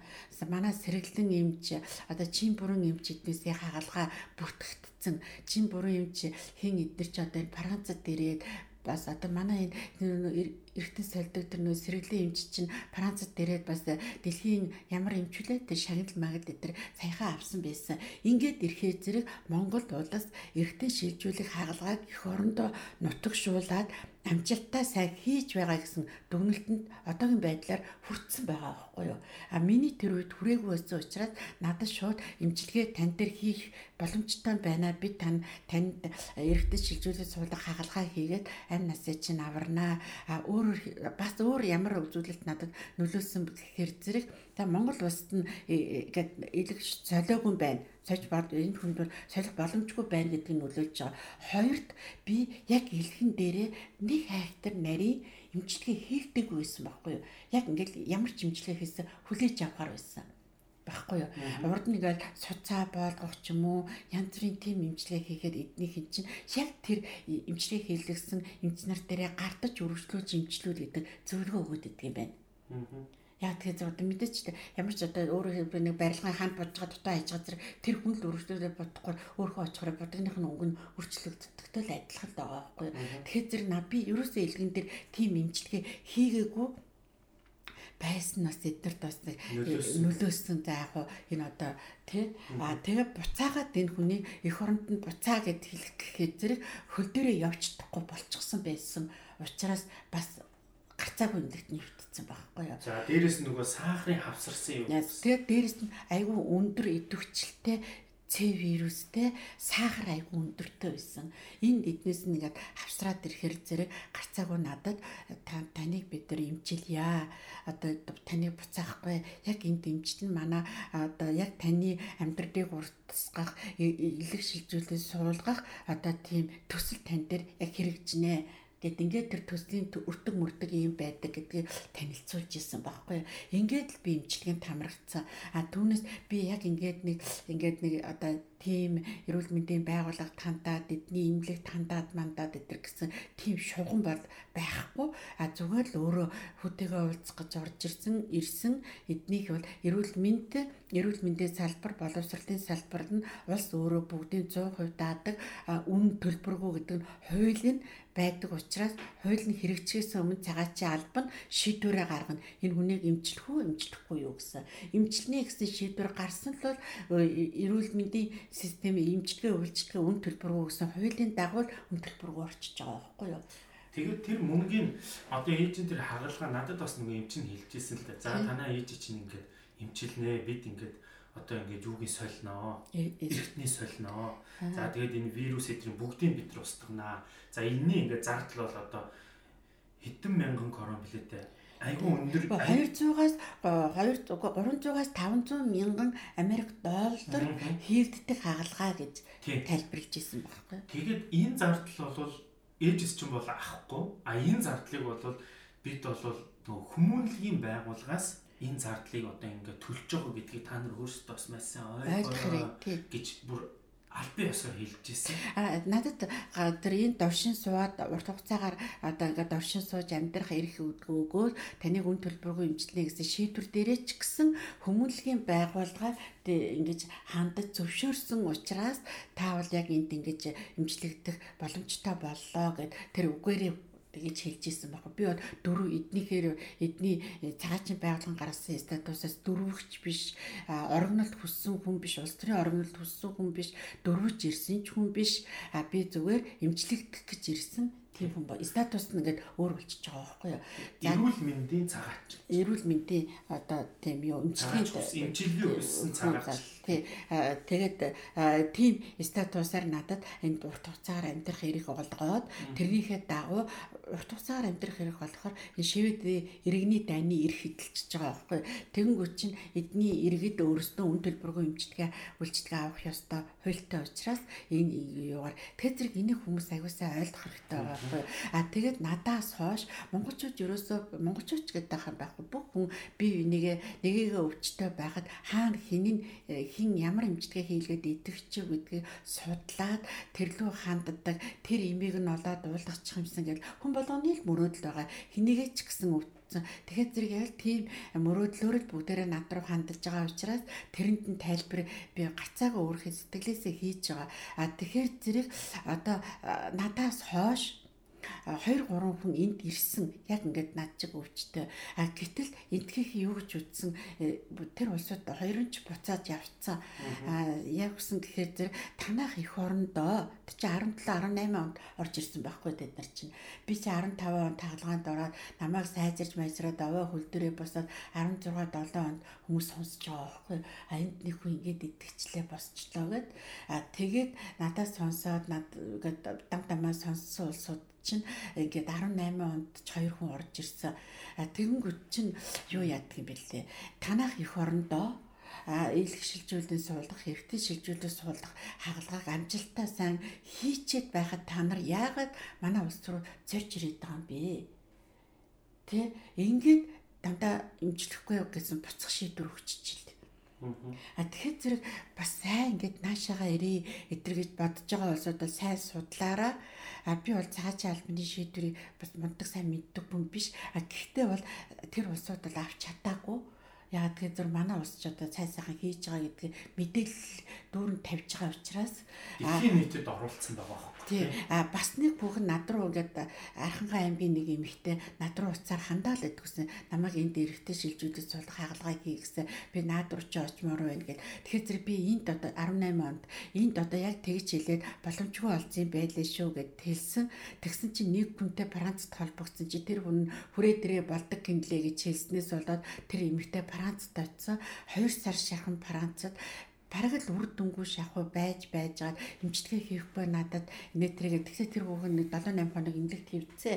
S2: Манай сэргэлэн эмч одоо чин бүрэн эмч эднээсээ хагалгаа бүртгэгдсэн. Чин бүрэн эмч хэн эднэр ч одоо Францад ирээд бас одоо манай энэ эргэтэн солидог тэр нөө сэргэлийн эмч чинь Францад дээрээд бас дэлхийн ямар эмчүүлээ тэр шагнал магад дээр саяхан авсан байсан. Ингээд ирэхээр зэрэг Монгол улс эргэтэн шилжүүлэх хагалгааг эх орондоо нутагшуулаад амжилттай сайн хийж байгаа гэсэн дүгнэлтэнд одоогийн байдлаар хүртсэн байгаа байхгүй юу. А миний тэр үед хүрээгүй байсан учраас надад шууд имчилгээ тань дээр хийх боломжтой байна. Би тань танд эргэдэд шилжүүлээд суулгах хагалгаа хийгээд амь насыг чинь аварнаа. А өөр бас өөр ямар үзүүлэлт надад нөлөөлсөн гэхээр зэрэг та Монгол улсад нь ингээд илэг солиогүй байна сольж бод энэ хүнд бол солих боломжгүй байна гэдгийг нөлөөлж байгаа. Хоёрт би яг илхэн дээрээ нэг хайхтар нарийн имчилгээ хийгдэг байсан байхгүй юу? Яг ингээд ямар ч имчилгээ хийсэн хүлээж авахар байсан байхгүй юу. Урд нь ингээл суцаа болгох ч юм уу янз бүрийн тим имчилгээ хийгээд эднийх нь чинь яг тэр имчилгээ хийлгсэн эмч нар дээрээ гардаж өргөжлүүлж имчлүүл гэдэг зөвлөгөө өгöd идэг юм байна. Яа тэгэхээр зөв мэдээч тэ. Ямар ч одоо өөрөө нэг барилгын ханд байгаа дутаа хийж зэрэг тэр хүн л өргөжлүүлээ бодохгүй. Өөрөө очихоор бодгоных нь өнгө нь өрчлөгддөгтэй л адилхан л байгаа байхгүй. Тэгэхээр зэрэг на би ерөөсөө илгэн дээр тим имчилгээ хийгээгүй байсан нас эднэрт бас нөлөөсөн. за яг энэ одоо тий а тэгээ буцаагаад энэ хүний эх оронд нь буцаа гэд хэлэх гэхэд зэрэг хөл дээрээ явж чадахгүй болчихсон байсан учраас бас гарцаагүй өндөрт нэвтсэн байхгүй юу.
S1: За дээрэс нөгөө сахарын хавсарсан юм.
S2: Тэгээд дээрэс нь айгүй өндөр идэвхжэлтэй С вирустэй сахар айгүй өндөртэй байсан. Энд эднээс нь ингээд хавсраад ирэхэр зэрэг гарцаагүй надад таныг бид нар имчилъя. Одоо таныг буцаахгүй. Яг энд имчил нь манай одоо яг таны амьдралыг уртасгах, илэг шилжүүлэн суулгах одоо тийм төсөл тань дээр яг хэрэгжинэ Гэт ингээд тэр төслийн өртөг мөрдөг юм байдаг гэдгийг танилцуулж исэн байхгүй. Ингээд л би имчилгээнд тамрагдсан. А түүнээс би яг ингээд нэг ингээд нэг одоо тийм эрүүл мэндийн байгууллага тандаад эдний имлэг тандаад мандаад идэр гэсэн тийм шугам бол байхгүй. А зүгээр л өөрөө хүтэйгээ уулзах гэж орж ирсэн ирсэн эднийх бол эрүүл мэнд эрүүл мэндийн салбар боловсролын салбар нь улс өөрөө бүгдийн 100% даадаг үн төлбөргүй гэдэг нь хуулийн байдаг учраас хууль нь хэрэгжихээс өмнө цагаачийн албан шийдвэрээ гаргана. Энэ хүнийг эмчлэх үү, эмчлэхгүй юу гэсэн. Эмчилнэ гэсэн шийдвэр гарсан л бол эрүүл мэндийн систем эмчилгээ үйлчлэгээ үн төлбөргүй гэсэн хуулийн дагуу үн төлбөргүй орчиж байгаа байхгүй юу?
S1: Тэгээд тэр мөнгөний одоо ээжийн тэр хагалгаа надад бас нэг эмч нь хэлжсэн л да. За танаа ээж чинь ингээд эмчилнэ бид ингээд одоо ингээд юугийн солиноо эртний солиноо за тэгээд энэ вирус эдрийн бүгдийг бид устгана. За энэний ингээд зардал бол одоо хэдэн мянган корон билетэ айгүй өндөр.
S2: 200-аас 2 300-аас 500 мянган Америк доллар хийгддэг хагалгаа гэж тайлбарлаж ирсэн байхгүй.
S1: Тэгээд энэ зардал бол ээжс ч юм бол авахгүй. А энэ зардлыг бол бид бол нөгөө хүмүүнлэгийн байгууллагаас энэ зардлыг одоо ингээд төлж байгаа гэдгийг та нар өөрсдөө бас маш сайн ойлгоо гэж бүр албан ёсоор хэлж ирсэн.
S2: А надад тэр энэ довшин сууад урт хугацаагаар одоо ингээд довшин сууж амьдрах эрх өгөөгөө таны хүн төлбөргүй эмчилнэ гэсэн шийдвэр дээрээ ч гэсэн хүмүүнлэгийн байгууллага ингэж хандаж зөвшөөрсөн учраас та бол яг энд ингэж эмчлэгдэх боломжтой боллоо гэд тэр үгээрээ гэж хэлж ирсэн баг. Би бол дөрөв эднийхээр эдний цагаачин байгууллагын гаргасан статусаас дөрөвч биш, орогнолд хүссэн хүн биш, улс төрийн орогнолд хүссэн хүн биш, дөрөвч ирсэн ч хүн биш. Би зүгээр эмчлэгдэх гэж ирсэн тийм хүн ба статус нь ингээд өөр болчихж байгаа байхгүй юу.
S1: Эрүүл мэндийн цагаач.
S2: Эрүүл мэндийн одоо тийм юу
S1: эмчилгээ эмчилгээ өгсөн цагаач.
S2: Тий. Тэгээд тийм статусаар надад энэ урт хугацаагаар амьдрах эрх олгоод тэрнийхээ дагуу урт хугацаагаар амьдрах эрх болохоор энэ шивэдийн иргэний дайны эрх хөдөлчихөж байгаа байхгүй. Тэгэнгүүт чинь эдний иргэд өөрсдөө үн төлбөргүй эмчилгээ үйлчилгээ авах ёстой хуультай учраас энэ юугаар тэгэхээр зэрэг энийг хүмүүс аяусаа ойлгох хэрэгтэй байхгүй. А тэгээд надаас хойш монголчууд ерөөсөө монголчууд гэдэг хам байхгүй. Бүх хүн би нэгэ нэгээгээ өвчтөй байхад хаана хинэн хин ямар эмчилгээ хийлгээд идэвч гэдгийг судлаад тэрлүү ханддаг тэр имийг нь олоод уулгачих юмсан гэл хүн болгоны л мөрөөдөл байгаа. Хинэгээ ч гэсэн өвдсөн. Тэгэхээр зэрэг яг тийм мөрөөдлөөр л бүгдээрээ над руу хандаж байгаа учраас тэрэнд нь тайлбар би гарцаагаа өөрийнхөө сэтгэлээсээ хийж байгаа. А тэгэхээр зэрэг одоо надаас хойш 2 3 хүн энд ирсэн яг ингээд над чиг өвчтэй. А гэтэл эндхийнх юу гэж үтсэн э, тэр улсууд хоёрын ч буцаад явцсан. А яг үсэн гэхээр зэрэг танах их орондоо чи 17 18 онд орж ирсэн байхгүй тэд нар чинь. Би чи 15 он тагалгаанд ороод намайг сайжирж майжраад аваа хөл дээрээ босоод 16 7 онд хүмүүс сонсож байгаа байхгүй. А энд нэг хүн ингээд итгэжлээ босчлоо гэд. А тэгээд надаас сонсоод над ингээд дам дамаа сонссон улсууд чинь ингээд 18 онд ч хоёр хүн орж ирсэн. Тэгэнгүүт чинь юу яадаг юм бэ лээ. Танах их орондоо а ийлэх шилжүүлэн суулгах, эргэтэй шилжүүлэн суулгах хагалгааг амжилттай сайн хийчихэд байхад та нар яагаад манай улс руу зорж ирээд байгаа юм бэ? Тэ ингээд дандаа имжлэхгүй гэсэн буцах шийдвэр өгччихлээ. А тэгэхээр зэрэг бас сайн ингээд наашаага ирээ эдэр гэж бодож байгаа улсууд бол сайн судлаараа а би бол цаашаа албаны шийдвэрийг бас мундаг сайн мэддэг хүн биш. А гэхдээ бол тэр улсууд бол авч чадаагүй яг тэгэхээр зөв манай улс ч одоо цай сайхан хийж байгаа гэдгийг мэдээлэл дүүрэн тавьж байгаа учраас
S1: дэлхийн нийтэд оруулсан байгаа.
S2: Тий. А бас нэг бүхэн над руу ингээд Архангай аймгийн нэг эмэгтэй над руу уцаар хандаал гэдгсэн намайг энд эрэхтэй шилжүүлж суулгах хагалгаа хий гэсэн би наад руу ч очмоор байна гэд. Тэгэхээр зэрэг би энд одоо 18 онд энд одоо яг тэгж хэлээд боломжгүй олцсон байлээ шүү гэд хэлсэн. Тэгсэн чинь нэг хүнтэй Францад холбогдсон чи тэр хүн хүрээ дээрээ болдог гинлээ гэж хэлснээс болоод тэр эмэгтэй Францад очисон. 2 сар шахан Францад бараг л үр дүнгүй шахуу байж байж гад эмчилгээ хийхгүй надад инээтрийг тэгсээ тэр хүүхэн нэг 7 8 хоног имлэг твцээ.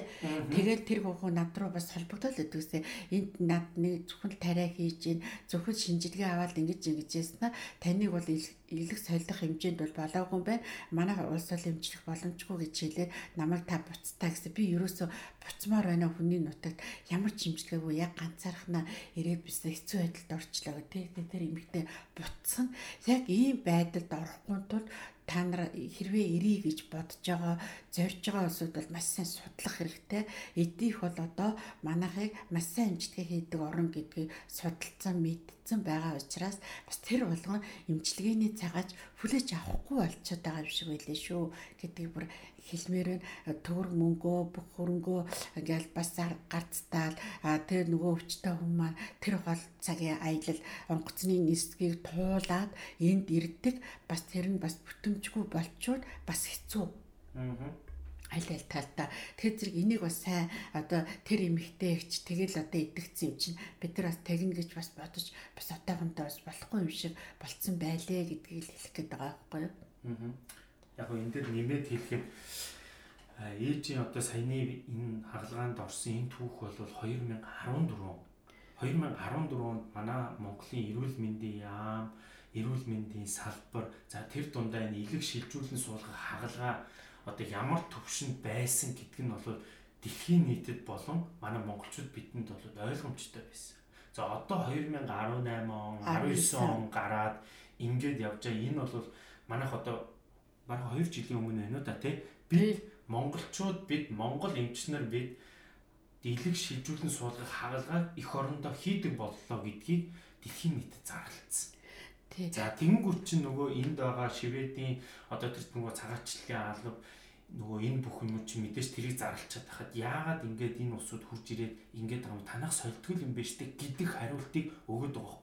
S2: Тэгээд тэр хүүхэн над руу бас холбогдол өгдөгсээ. Энд над нэг зөвхөн тариа хийж зөвхөн шинжилгээ аваад ингэж ингэж яснаа таныг бол илэг солих хэмжээнд бол болоогүй юм байна. Манай улс ол эмчлэх боломжгүй гэж хэлээд намайг та буцтаа гэсэн. Би ерөөсө буцмаар байна хүний нутагт ямар ч хэмжлгээгүй яг ганцаархнаа ирээд бис хэцүү байдалд орчлоо тэ тэр эмэгтэй буцсан. Яг ийм байдалд орохгүй тул та нар хэрвээ ирий гэж бодож байгаа зорж байгаа улсууд бол маш сайн судлах хэрэгтэй. Эдийнх бол одоо манайхыг маш сайн эмчилгээ хийдэг орн гэдгийг судалсан мэдсэн байгаа учраас бас тэр болгон эмчилгээний цагаач хүлээж авахгүй болчиход байгаа юм шиг байлээ шүү гэдгийг бүр хэлмээр байна. Төгрөг мөнгөө бүх хөрөнгөө ингээл бас гарцтаал тэр нөгөө өвчтэй хүмүүс маань тэр гол цагийн аялал онгоцны нисгийг туулаад энд ирдэг бас тэр нь бас бүтэмжгүй болчууд бас хэцүү. Аа аль аль талдаа тэр зэрэг энийг бас сайн одоо тэр эмэгтэй ихч тэгэл одоо идэгцэн юм чинь бид нар бас тэгнэ гэж бас бодож бас отойгонтой бас болохгүй юм шиг болцсон байлээ гэдгийг хэлэх гээд байгаа байхгүй юу. Аа
S1: яг нь энэ дээр нэмээд хэлэх юм ээжийн одоо саяны энэ хагалгаанд орсон энэ түүх бол 2014 2014 онд манай Монголын эрүүл мэндийн яам, эрүүл мэндийн салбар за тэр дундаа энэ илэг шилжүүлэн суулгах хагалгаа одоо ямар төвшөнд байсан гэдг нь бол дэлхийн нийтэд болон манай монголчууд бидэнд бол ойлгомжтой байсан. За одоо 2018 он 19 он гараад ингээд явж байгаа. Энэ бол манайх одоо бараг 2 жилийн өмнө байна уу да тий. Бид монголчууд бид монгол эмчнэр бид дийлэг шилжүүлэн суулгах хагалгааг эх орондоо хийдэг боллоо гэдгийг дэлхийн нийтэд зарлалцсан. За тэгэнгүүт чинь нөгөө энд байгаа шивэдийн одоо тэр нөгөө цагаачлалын алба нөгөө энэ бүх юм чи мэдээж тэрийг зарлчаад хахад яагаад ингээд энэ усууд хурж ирээд ингээд байгаа танах солтгол юм биш үү гэдэг хариултыг өгöd байгаа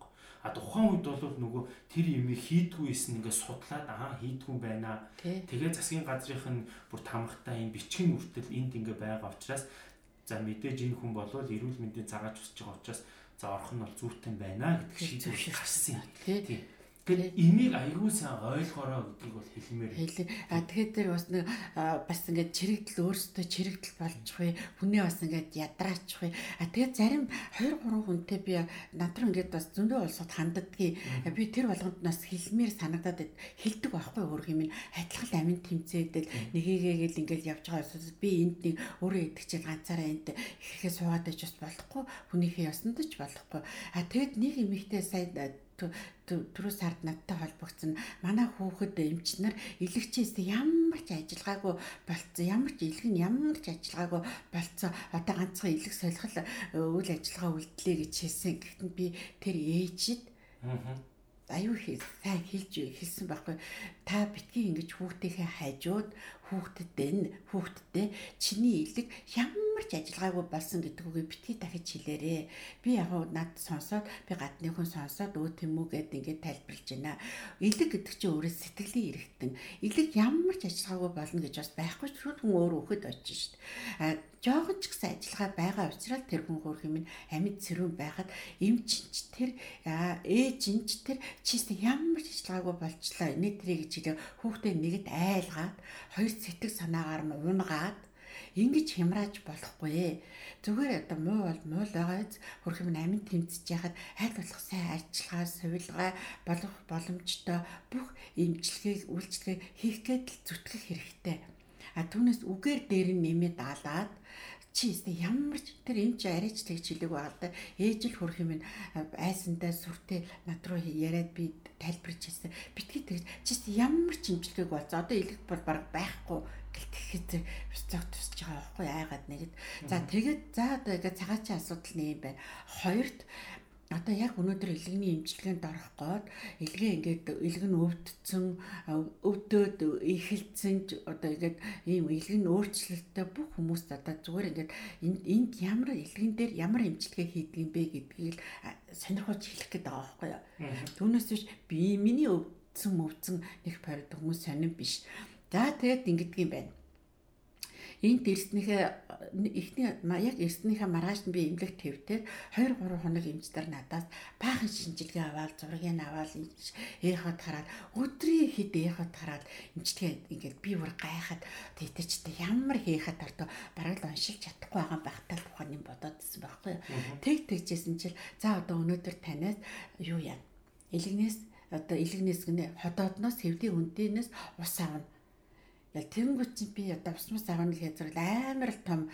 S1: А тухайн үед бол нөгөө тэр юмыг хийдгүйсэн ингээд судлаад аа хийдгүй байна. Тэгээ засгийн газрынх нь бүр тамхтай энэ бичгийн үртэл энд ингээд байгаа учраас за мэдээж энэ хүн болвол эрүүл мэндийн цагаач усж байгаа учраас за орох нь бол зүйтэй байна гэдэг шийдвэр гарсан юм. Тийм. Тэгэхээр энийг аягүй сайн ойлгоорой гэдгийг бол хэлмээр.
S2: Хэлээ. А тэгэхээр тэр бас нэг бас ингээд чирэгдэл өөрсдөө чирэгдэл болчихвээ. Хүнээ бас ингээд ядраачихвээ. А тэгээд зарим 2 3 хүнтэй би надруу ингээд бас зөндөө улсууд ханддаггүй. Би тэр болгонд нас хэлмээр санагдаад хэлдэг байхгүй өөр юм. Адилхан амин тэмцээдэл нэгийгээгээл ингээд явж байгаа улсууд би энд нэг өөрөө идэх чинь ганцаараа энд ихэхээ суугаад байж бас болохгүй. Хүнийхээ ясанд ч болохгүй. А тэгэд нэг эмэгтэй сая түрүү сард надтай холбогдсон. Манай хүүхэд эмч нар илэгчээс ямар ч ажиллагаагүй болцсон ямар ч илэг нь ямар ч ажиллагаагүй болцсон. Одоо ганцхан илэг солихол э, үйл ажиллагаа үлдлээ гэж хэлсэн. Гэхдээ би тэр ээжид аюу сайн хэлж хэлсэн байхгүй. Та битгий ингэж хүүхдийнхээ хажууд хүүхдэд нь хүүхдтэй чиний илэг ямар ч ажиллагаагүй болсон гэдэг үгийг битгий дахиж хэлээрээ. Би яг над сонсоод би гадны хүн сонсоод өө тийм үү гэд ингээд тайлбарлаж байна. Илэг гэдэг чинь өөрөө сэтгэлийн эргэтэн. Илэг ямар ч ажиллагаагүй болно гэж бас байхгүй ч хүн өөр өөхөд очиж шít. Жоохон ч гэсэн ажиллагаа байгаа учраас тэр хүн хөрх юм амьд цэрүүн байхад эмчинч тэр ээжинч тэр чист ямар ч ажиллагаагүй болчлаа. Эний тэрийг гэж хэлээ хүүхдээ нэгт айлгаад хоёр сэтгэл санаагаар нь унгаад ингэж хямрааж болохгүй. Зүгээр одоо муу бол муу л байгаа биз. Хөрх юм амин тэмцэж яхад аль болох сайн ажиллагаа, сувилгаа болох боломжтой бүх эмчилгээг, үйлчлэгийг хийх гээд зүтгэх хэрэгтэй. А түүнээс үгээр дээр нь нэмээд даалаад чи өстө ямар ч тэр эмч арайч тэгж хэлэг байгаа л да. Ээж л хөрх юм айсандаа сүртэй над руу яриад би тайлбарч хэлсэн. Битгий тэгж чи өстө ямар ч эмчилгээг болцоо. Одоо илэг бол баг байхгүй гэлтэхэд бицог тусч байгаа байхгүй айгаад нэгэд. За тэгээд за одоо ингээ цагаачийн асуудал нэг юм байна. Хоёрт одоо яг өнөөдөр илгэний имчилгээнд орох гээд илгээ ингээд илэг нь өвдсөн өвдөөд ихэлцэн одоо ингээд ийм илэг нь өөрчлөлттэй бүх хүмүүст одоо зүгээр ингээд энд ямар илгэн дээр ямар имчилгээ хийдэг юм бэ гэдгийг л сонирхож хэлэх гээд байгаа байхгүй юу. Түүнээс биш би миний өвдсөн өвдсөн нэг парид хүмүүс сонирн биш. За тэгээд ингэдэг юм байна энд эрснийхээ эхний яг эрснийхээ маргааш нь би эмнэлэг твтээд 2 3 хоног эмчдэр надаас баахан шинжилгээ аваад зургийг аваад ээхот хараад өдрийн хэд ээхот хараад эмчтгээ ингээд би бүр гайхаад тэтэрчтэй ямар хийхэд ортоо бараг л уншилж чадахгүй байгаа багтаал тухайн юм бодоод ирсэн байхгүй юу. Тэг тэгжсэн чил за одоо өнөөдөр танаас юу яа. Илгнээс одоо илгнээс гэнэ ходоодноос хэвдийн үндээс ус авна Яа тэнгуү чи би одоо усмас авах гэхэд зэрэг амар том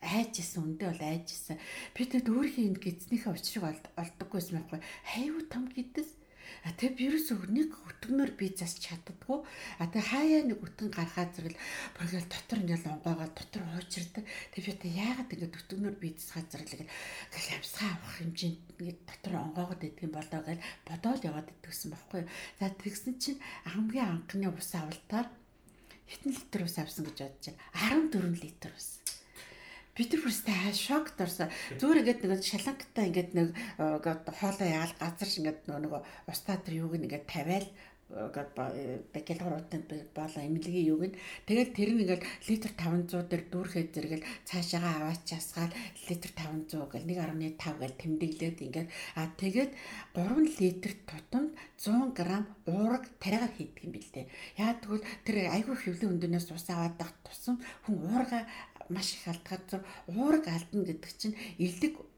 S2: айж исэн үндэ бол айж исэн. Би тэгэд өөрхийн энэ гидснийхээ учрыг олдоггүйсэн байхгүй. Хайвуу том гидс. А тэг вирус нэг өтгнөр би засч чаддггүй. А тэг хаяа нэг өтгөн гаргаад зэрэг бүргээл дотор ингээл онгоогоо дотор хуучирдаг. Тэг би яагаад ингээд өтгнөр би засгаад зэрэг ингээл амсгаа авах хэмжээнд ингээд дотор онгоогод идэх юм болоо гэж бодоол яваад идэгсэн байхгүй. За тэгсэн чинь хамгийн анхны ус авалтаар хэдэн литр ус авсан гэж бодож байна. 14 литр ус. Бид нар бүрстэй шокт орсон. Зүгээр ингээд нэг шалангатаа ингээд нэг хоолоо яал газарш ингээд нөгөө устаа тэр юуг ингээд тавиал бакалавруудад болоо эмнэлгийн юуг нь тэгэл тэр нь ингээл литр 500 дээр дүүрхэд зэрэгэл цаашаага аваачаасгаал литр 500 гэл 1.5 гэл тэмдэглээд ингээд а тэгээд 3 литр тутамд 100 г уураг тариагаар хийдэг юм билээ. Яа тэгвэл тэр айгүй хэвлэн өндөнөөс ус аваад тусам хүн уурга маш их алдгаад уураг алдна гэдэг чинь элдэг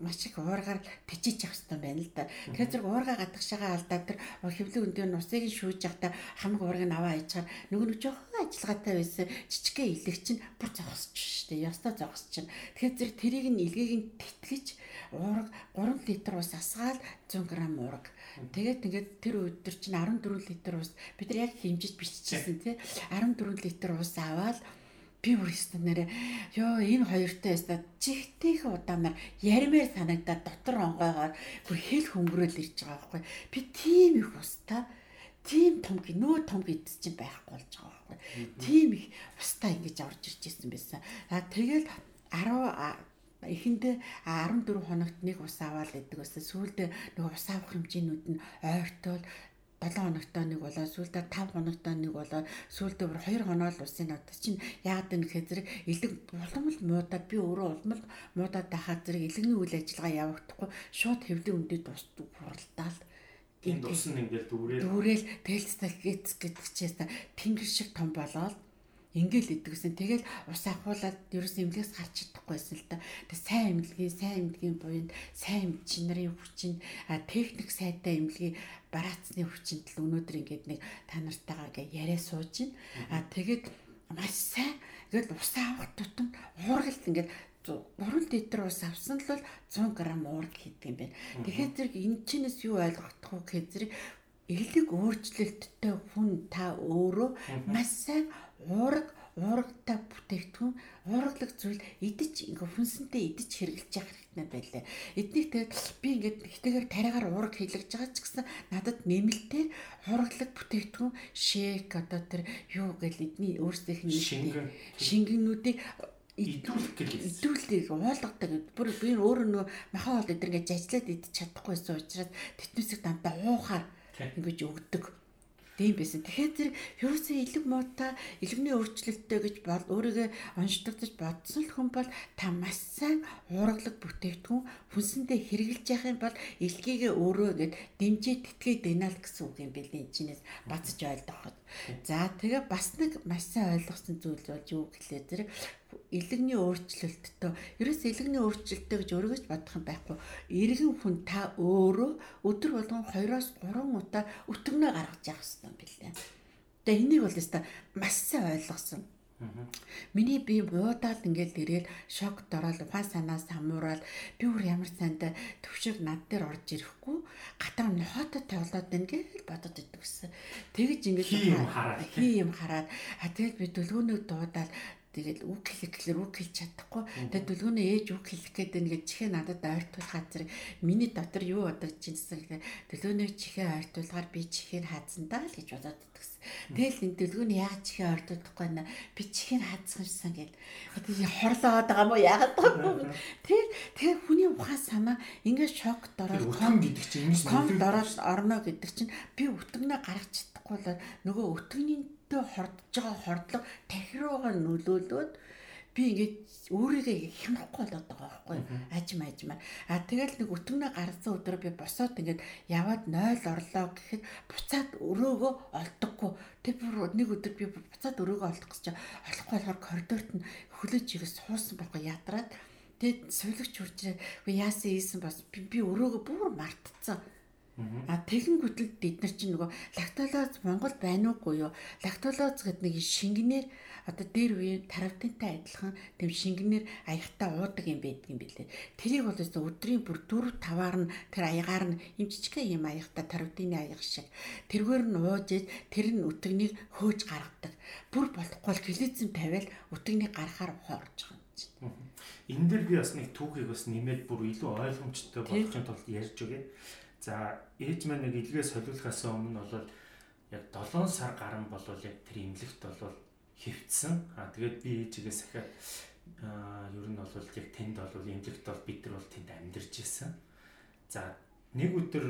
S2: маш их уургаар тижиж явах хэрэгтэй байна л да. Тэгэхээр зэрэг уургаа гадагшаага алдаад тэр хөвлөг өндөө нусыг шүүж явахдаа хамаг уургийг аваа хайчаар нөгөө нэг жоохон ажиллагаатай байсан жижигхэн илэг чинь бүр зогсож штэ. Ястаа зогсож чинь. Тэгэхээр зэрэг тэрийг нь илгээг нь тэтгэж уурга 3 литр ус асгаал 100 г уурга. Тэгээд ингээд тэр өдөр чинь 14 литр ус бид нар яг хэмжиж биччихсэн тий 14 литр ус аваад би бүр өстө нэрэ ёо энэ хоёртой өстө чихтэйх удаамаар яримээр санагдаад дотор онгойгоор бүр хэл хөнгөрөөл ирж байгаа байхгүй. Би тийм их устаа тийм том нөө том гэдс чинь байхгүй болж байгаа байхгүй. Тийм их устаа ингэж орж ирж ирсэн байсан. А тэгэл 10 эхэндээ 14 хоногт нэг ус аваад идэг байсан. Сүүлдээ нөгөө ус авах хэмжээнүүд нь ойртол 7 хоногтой нэг болоо сүүлдээ 5 хоногтой нэг болоо сүүлдээ бүр 2 хоноо л усын одоо чинь яагаад вэ гэхээр зэрэг элэг улмал муудаад би өөрөө улмал муудаад байхад зэрэг элэгний үйл ажиллагаа явагдахгүй шууд хэвлэн үндэд тусдаг хуралдаал.
S1: Энэ тус нь ингээл дүүрэл
S2: дүүрэл тэлцтэй гэдэг чиээс тэнгэр шиг том болоод ингээл идэгсэн. Тэгэл ус ахуулаад ерөөс эмнэлгээс гарч чадахгүйсэн л да. Тэг сайн эмнэлгийн, сайн эмнэлгийн буйнд сайн эмч нарын хүчин, техник сайтай эмнэлгийн бараацны хүчинд л өнөөдөр ингээд нэг та нартайгаа ингээ яриа сууж байна. А тэгээд маш сайн ингээд ус авах тутам уургалт ингээд 3 литр ус авсан л бол 100 г уург хийдэг юм байна. Тэгэхээр зэрэг энэ чинээс юу ойлгох вэ гэхээр зэрэг элэг өөрчлөлттэй хүн та өөрөө маш сайн уурга уургатай бүтээгдэхүүн уургалаг зүйл идэж ингээ хүнсэнтэй идэж хэрглэж явах хэрэгтэй байлаа. Эднийг тэгээд би ингээд ихтэйгээр тариагаар уураг хийлгэж байгаа ч гэсэн надад нэмэлтээр уургалаг бүтээгдэхүүн шейк одоо тэр юу гэл эдний өөрсдийнх нь шингэнүүдийг идүүлэх гэж идүүлдэг уулгадаг бүр би өөрөө нөө махан бол эдэр ингээд жажлаад идэж чадахгүйсэн учраас тэтнүсийг дандаа уухаар ингэж өгдөг тийм байсан. Тэгэхээр тэр ерөөсөө илэг муута илэгний өөрчлөлттэй гэж бол өөрийгөө онцлогдож бодсон л хүн бол та маш сайн уургалаг бүтээгдэхүүн хүнсэндээ хэрэгжилж явах юм бол илгийгээ өөрөө гээд дэмжээ тэтгээ дэнал гэсэн үг юм бэл энэ чинээс бацж ойлгоход. За тэгээ бас нэг маш сайн ойлгосон зүйл болж юу гэхлээр зэрэг илэгний өөрчлөлттэй ерөөс илэгний өөрчлөлттэй гэж өргөж бодох юм байхгүй иргэн хүн та өөрөө өдөр болгон 2-оос 3 удаа өтгөнөө гаргаж явах хэрэгтэй юм билээ. Тэгээ энийг бол өстой маш сайн ойлгосон. Миний би буудаал ингээл ирээл шокт ороод ухаан санаас хамуураад би бүр ямар сайнтай төвшиг над дээр орж ирэхгүй гатаа нохотод тоглоод байна гэж бодод идэв гэсэн. Тэгэж ингээд хий юм хараад. А тэгэл би дөлгөөнөө дуудаал Тэгэл үг хэлэх гэхэлэр үг хэлж чадахгүй. Тэгээд дүлгүүнээ ээж үг хэлэх гээд ингээд чихээ надад ойртуулах газар миний дотор юу бодож чинь гэхээр дүлгүүнээ чихээ ойртуулгаар би чихийг хаадсан даа л гэж бодоод идэгсэн. Тэгэл энэ дүлгүүний яагаад чихээ ойртуулахгүй нэ би чихийг хаадсан гэд. Тэгээд хорлоод байгаа мó яагаад байгаа. Тэгэл тэгээ хүний ухаан санаа ингээд шокт ороод
S1: ком гэдэг чинь ингэж
S2: комд ороод орно гэдэг чинь би өтгөнөө гаргаж чадахгүй л нөгөө өтгөний өвдөлтөд хордож байгаа хордлого тархируугаа нөлөөлөөд би ингээд өөрийгөө хянахгүй болоод байгаа байхгүй ажим ажимаар а тэгэл нэг өтгөнөө гарсан өдөр би босоод ингээд яваад 0 орлоо гэхэд буцаад өрөөгөө олдоггүй тэг бүр нэг өдөр би буцаад өрөөгөө олдох гэж олохгүй болохоор коридорт нь хөлөж игээ суусан байхгүй ядраад тэг сувилагч хурж ирээ үгүй яасан ийсэн бас би өрөөгөө бүр мартцсан А тэгэнгүүт л бид нар чинь нөгөө лактолоз Монгол байна уугүй юу? Лактолоз гэдэг нэг шингэнээр одоо дээр үеийн таравтантай адилхан тэм шингэнээр аягтаа уудаг юм байдаг юм билээ. Тэрийг бол өдрийн бүр 4 5-аар нь тэр аягаар нь юм жижигхэн юм аягтаа таравтны аяг шиг тэргээр нь ууж иж тэр нь өтгнийг хөөж гаргадаг. Бүр болохгүй л клизм тавиал өтгнийг гарахаар ухаарч байгаа юм чинь.
S1: Энэ дээр би бас нэг түүхийг бас нэмээд бүр илүү ойлгомжтой болгохын тулд ярьж өгье. За ээж маань нэг илгээ солиулахаас өмнө бол яг 7 сар гарan болвол яг тэр имлэгт бол хөвцсөн. Аа тэгээд би ээжигээс ахаад аа ер нь бол яг тэнд бол имлэгт бол бид нар бол тэнд амьдарч ирсэн. За нэг өдөр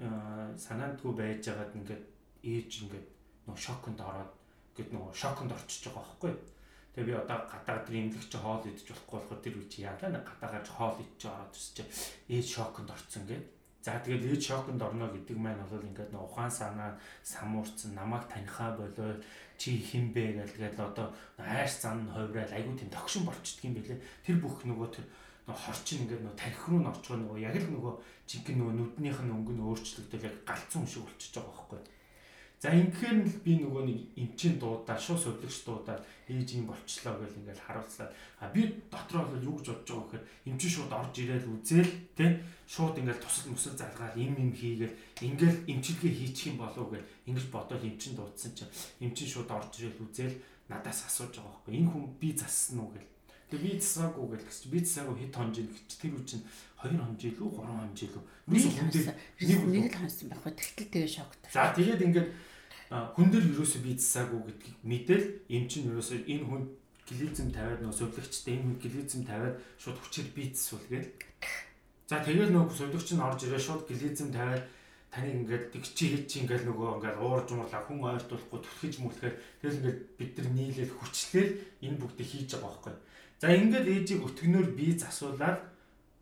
S1: санаандгүй байж байгаад ингээд ээж ингээд нөө шоконд ороод гэд нөө шоконд орчиж байгаа байхгүй. Тэгээ би одоо гадаа тэр имлэгч хоол идэж болохгүй болохоор тэр үчи яалаа нэг гадаагаар хоол идэж ороод ирсэж ээж шоконд орцсон гэдэг За тэгээд ээж шоконд орно гэдэг маань бол ингээд нөө ухаан санаа самуурцсан намайг танихаа болоо чи хин бэ гэлгээд одоо айрс зан хойврал айгуу тийм тогшин болчдөг юм билэ. Тэр бүх нөгөө тэр хорчин ингээд нөгөө тарих руу н орчгоо нөгөө яг л нөгөө жинхэнэ нөгөө нүднийх нь өнгө нь өөрчлөгдөж яг галцсан юм шиг болчихж байгаа байхгүй. За ингэхээр нь би нөгөө нэг эмчийн дуудаа шууд сувлагч дуудаа ээж юм болчлоо гэж ингээл харуулцлаа. А би дотроо бол юу гэж бодож байгаа гэхээр эмчин шууд орж ирээл үзээл тэ шууд ингээл тусал мөсөл залгаад им им хийгээл ингээл эмчилгээ хийчих юм болов гэж ингэж бодоод эмчин дуудсан чинь эмчин шууд орж ирээл үзээл надаас асууж байгаа байхгүй. Энэ хүн би зассан уу гэл. Тэгээ би засаагүй гэл гэж би засаагүй хэд хонжин гэж тэр үе чинь 2 хонжил үү 3 хонжил үү
S2: нэг хүн нэг л хонсон байхгүй. Тэгтэл тэгээ шокт.
S1: За тэгээд ингээд хүн дээр юусоо би засаагүй гэдгийг мэдээл эм чинь юусоо энэ хүн глизм тавиад нөө сувлагчтай энэ хүн глизм тавиад шууд хүчээр би засвал гээл. За тэгэл нөө сувлагч нь орж ирээ шууд глизм тавиад таныг ингээд тэг чи хэд чи ингээд нөгөө ингээд уурж умарлаа хүн ойртуулахгүй түлхэж мүлхээр тэгэл ингээд бид нар нийлэл хүчлээл энэ бүгдийг хийж байгаа байхгүй. За ингээд ээжийг өтгөнөөр би засуулаад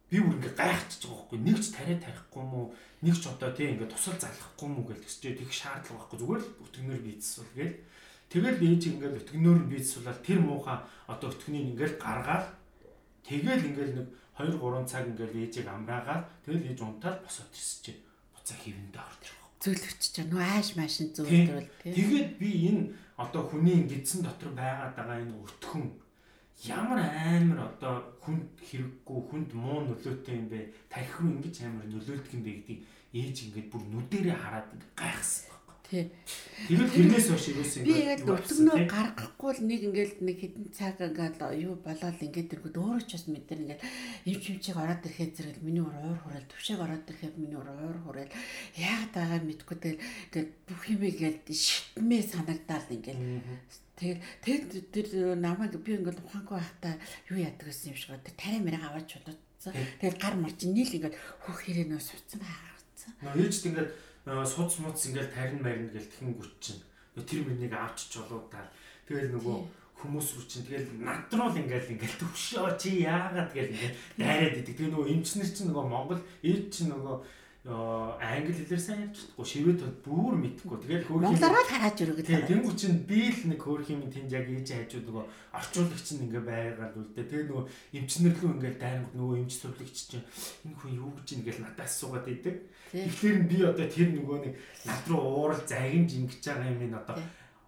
S1: би бүр ингээ гайхчихж байгаа байхгүй. Нэг ч тариа тарихгүй мó нэг ч одоо тийм ингээ тусал залахгүй мó гэж тэгсчээ тэгэх шаардлага байхгүй. Зүгээр л өтгөнөөр бийцсүүл гээл. Тэгэл ээж ингээл өтгөнөөр нь бийцсуулаад тэр муухай одоо өтгөнийг ингээл гаргаад тэгэл ингээл нэг 2 3 цаг ингээл ээжийг амраагаад тэгэл ээж унтаад босоод ирсчээ буцаа хивэндээ орж байгаа
S2: зөвлөвч чинь нөө ааш маашин зөвлөрөл
S1: тийм тэгээд би энэ одоо хүний гидсэн дотор байгаад байгаа энэ өтгөн ямар амар одоо хүнд хэрэггүй хүнд муу нөлөөтэй юм бэ? Тарих руу ингэж амар нөлөөлдөг юм бэ гэдгийг ээж ингээд бүр нүдэрээ хараад гайхсан
S2: Тий.
S1: Тэгэл тэрнээс хойш юусэн
S2: би яг өтгнөө гаргахгүй л нэг ингээд нэг хэдэн цаг ингээд юу болоод ингээд тэргүүд өөрөө ч бас мэдэр ингээд юм чимчиг ороод ирэхэд зэрэг миний уур уур хураал төвшөг ороод ирэхэд миний уур уур хураал яагаад байгаа мэдгүй тэгэл ингээд бүх юм ингээд шитмээ санагдаад ингээд Тэгээд тэгээд тэр намайг би ингээл ухаангүй байхдаа юу яадаг гэсэн юм шиг ба тэр тариа мэрэг аваад чулуудсан. Тэгээд гар марч нийл ингээд хөх хэрэгнөө суцсан хаагцсан.
S1: Нөө ээжд ингээд суц муц ингээд тарин марин гэл тхэн гүч чинь. Тэр мөрнийг авч чулуудаа. Тэгээд нөгөө хүмүүс рүү чинь тэгэл над руу л ингээл ингээл төвшөө чи яагаад тэгэл ингээд дайраад идэг. Тэгээ нөгөө эмчнэр чинь нөгөө Монгол ээж чинь нөгөө англи хэлээр сайн ярьж чадахгүй шивэд бүр мэдхгүй. Тэгээд
S2: хөөх Монголоор л хааж өргөд.
S1: Тэгээд тэнгуү чинь би л нэг хөөх юм тэнд яг ээж хайжууд нөгөө орчуулагч нь ингээ байгаад үлдээ. Тэгээд нөгөө эмчнэрлүү ингээ дайрангууд нөгөө эмч сувлагч чинь энэ хүн юу гэж ингээл надаас суугаад идэг. Тэгэхээр би одоо тэр нөгөө нэг над руу уурал загимж ингэж байгаа юм ин одоо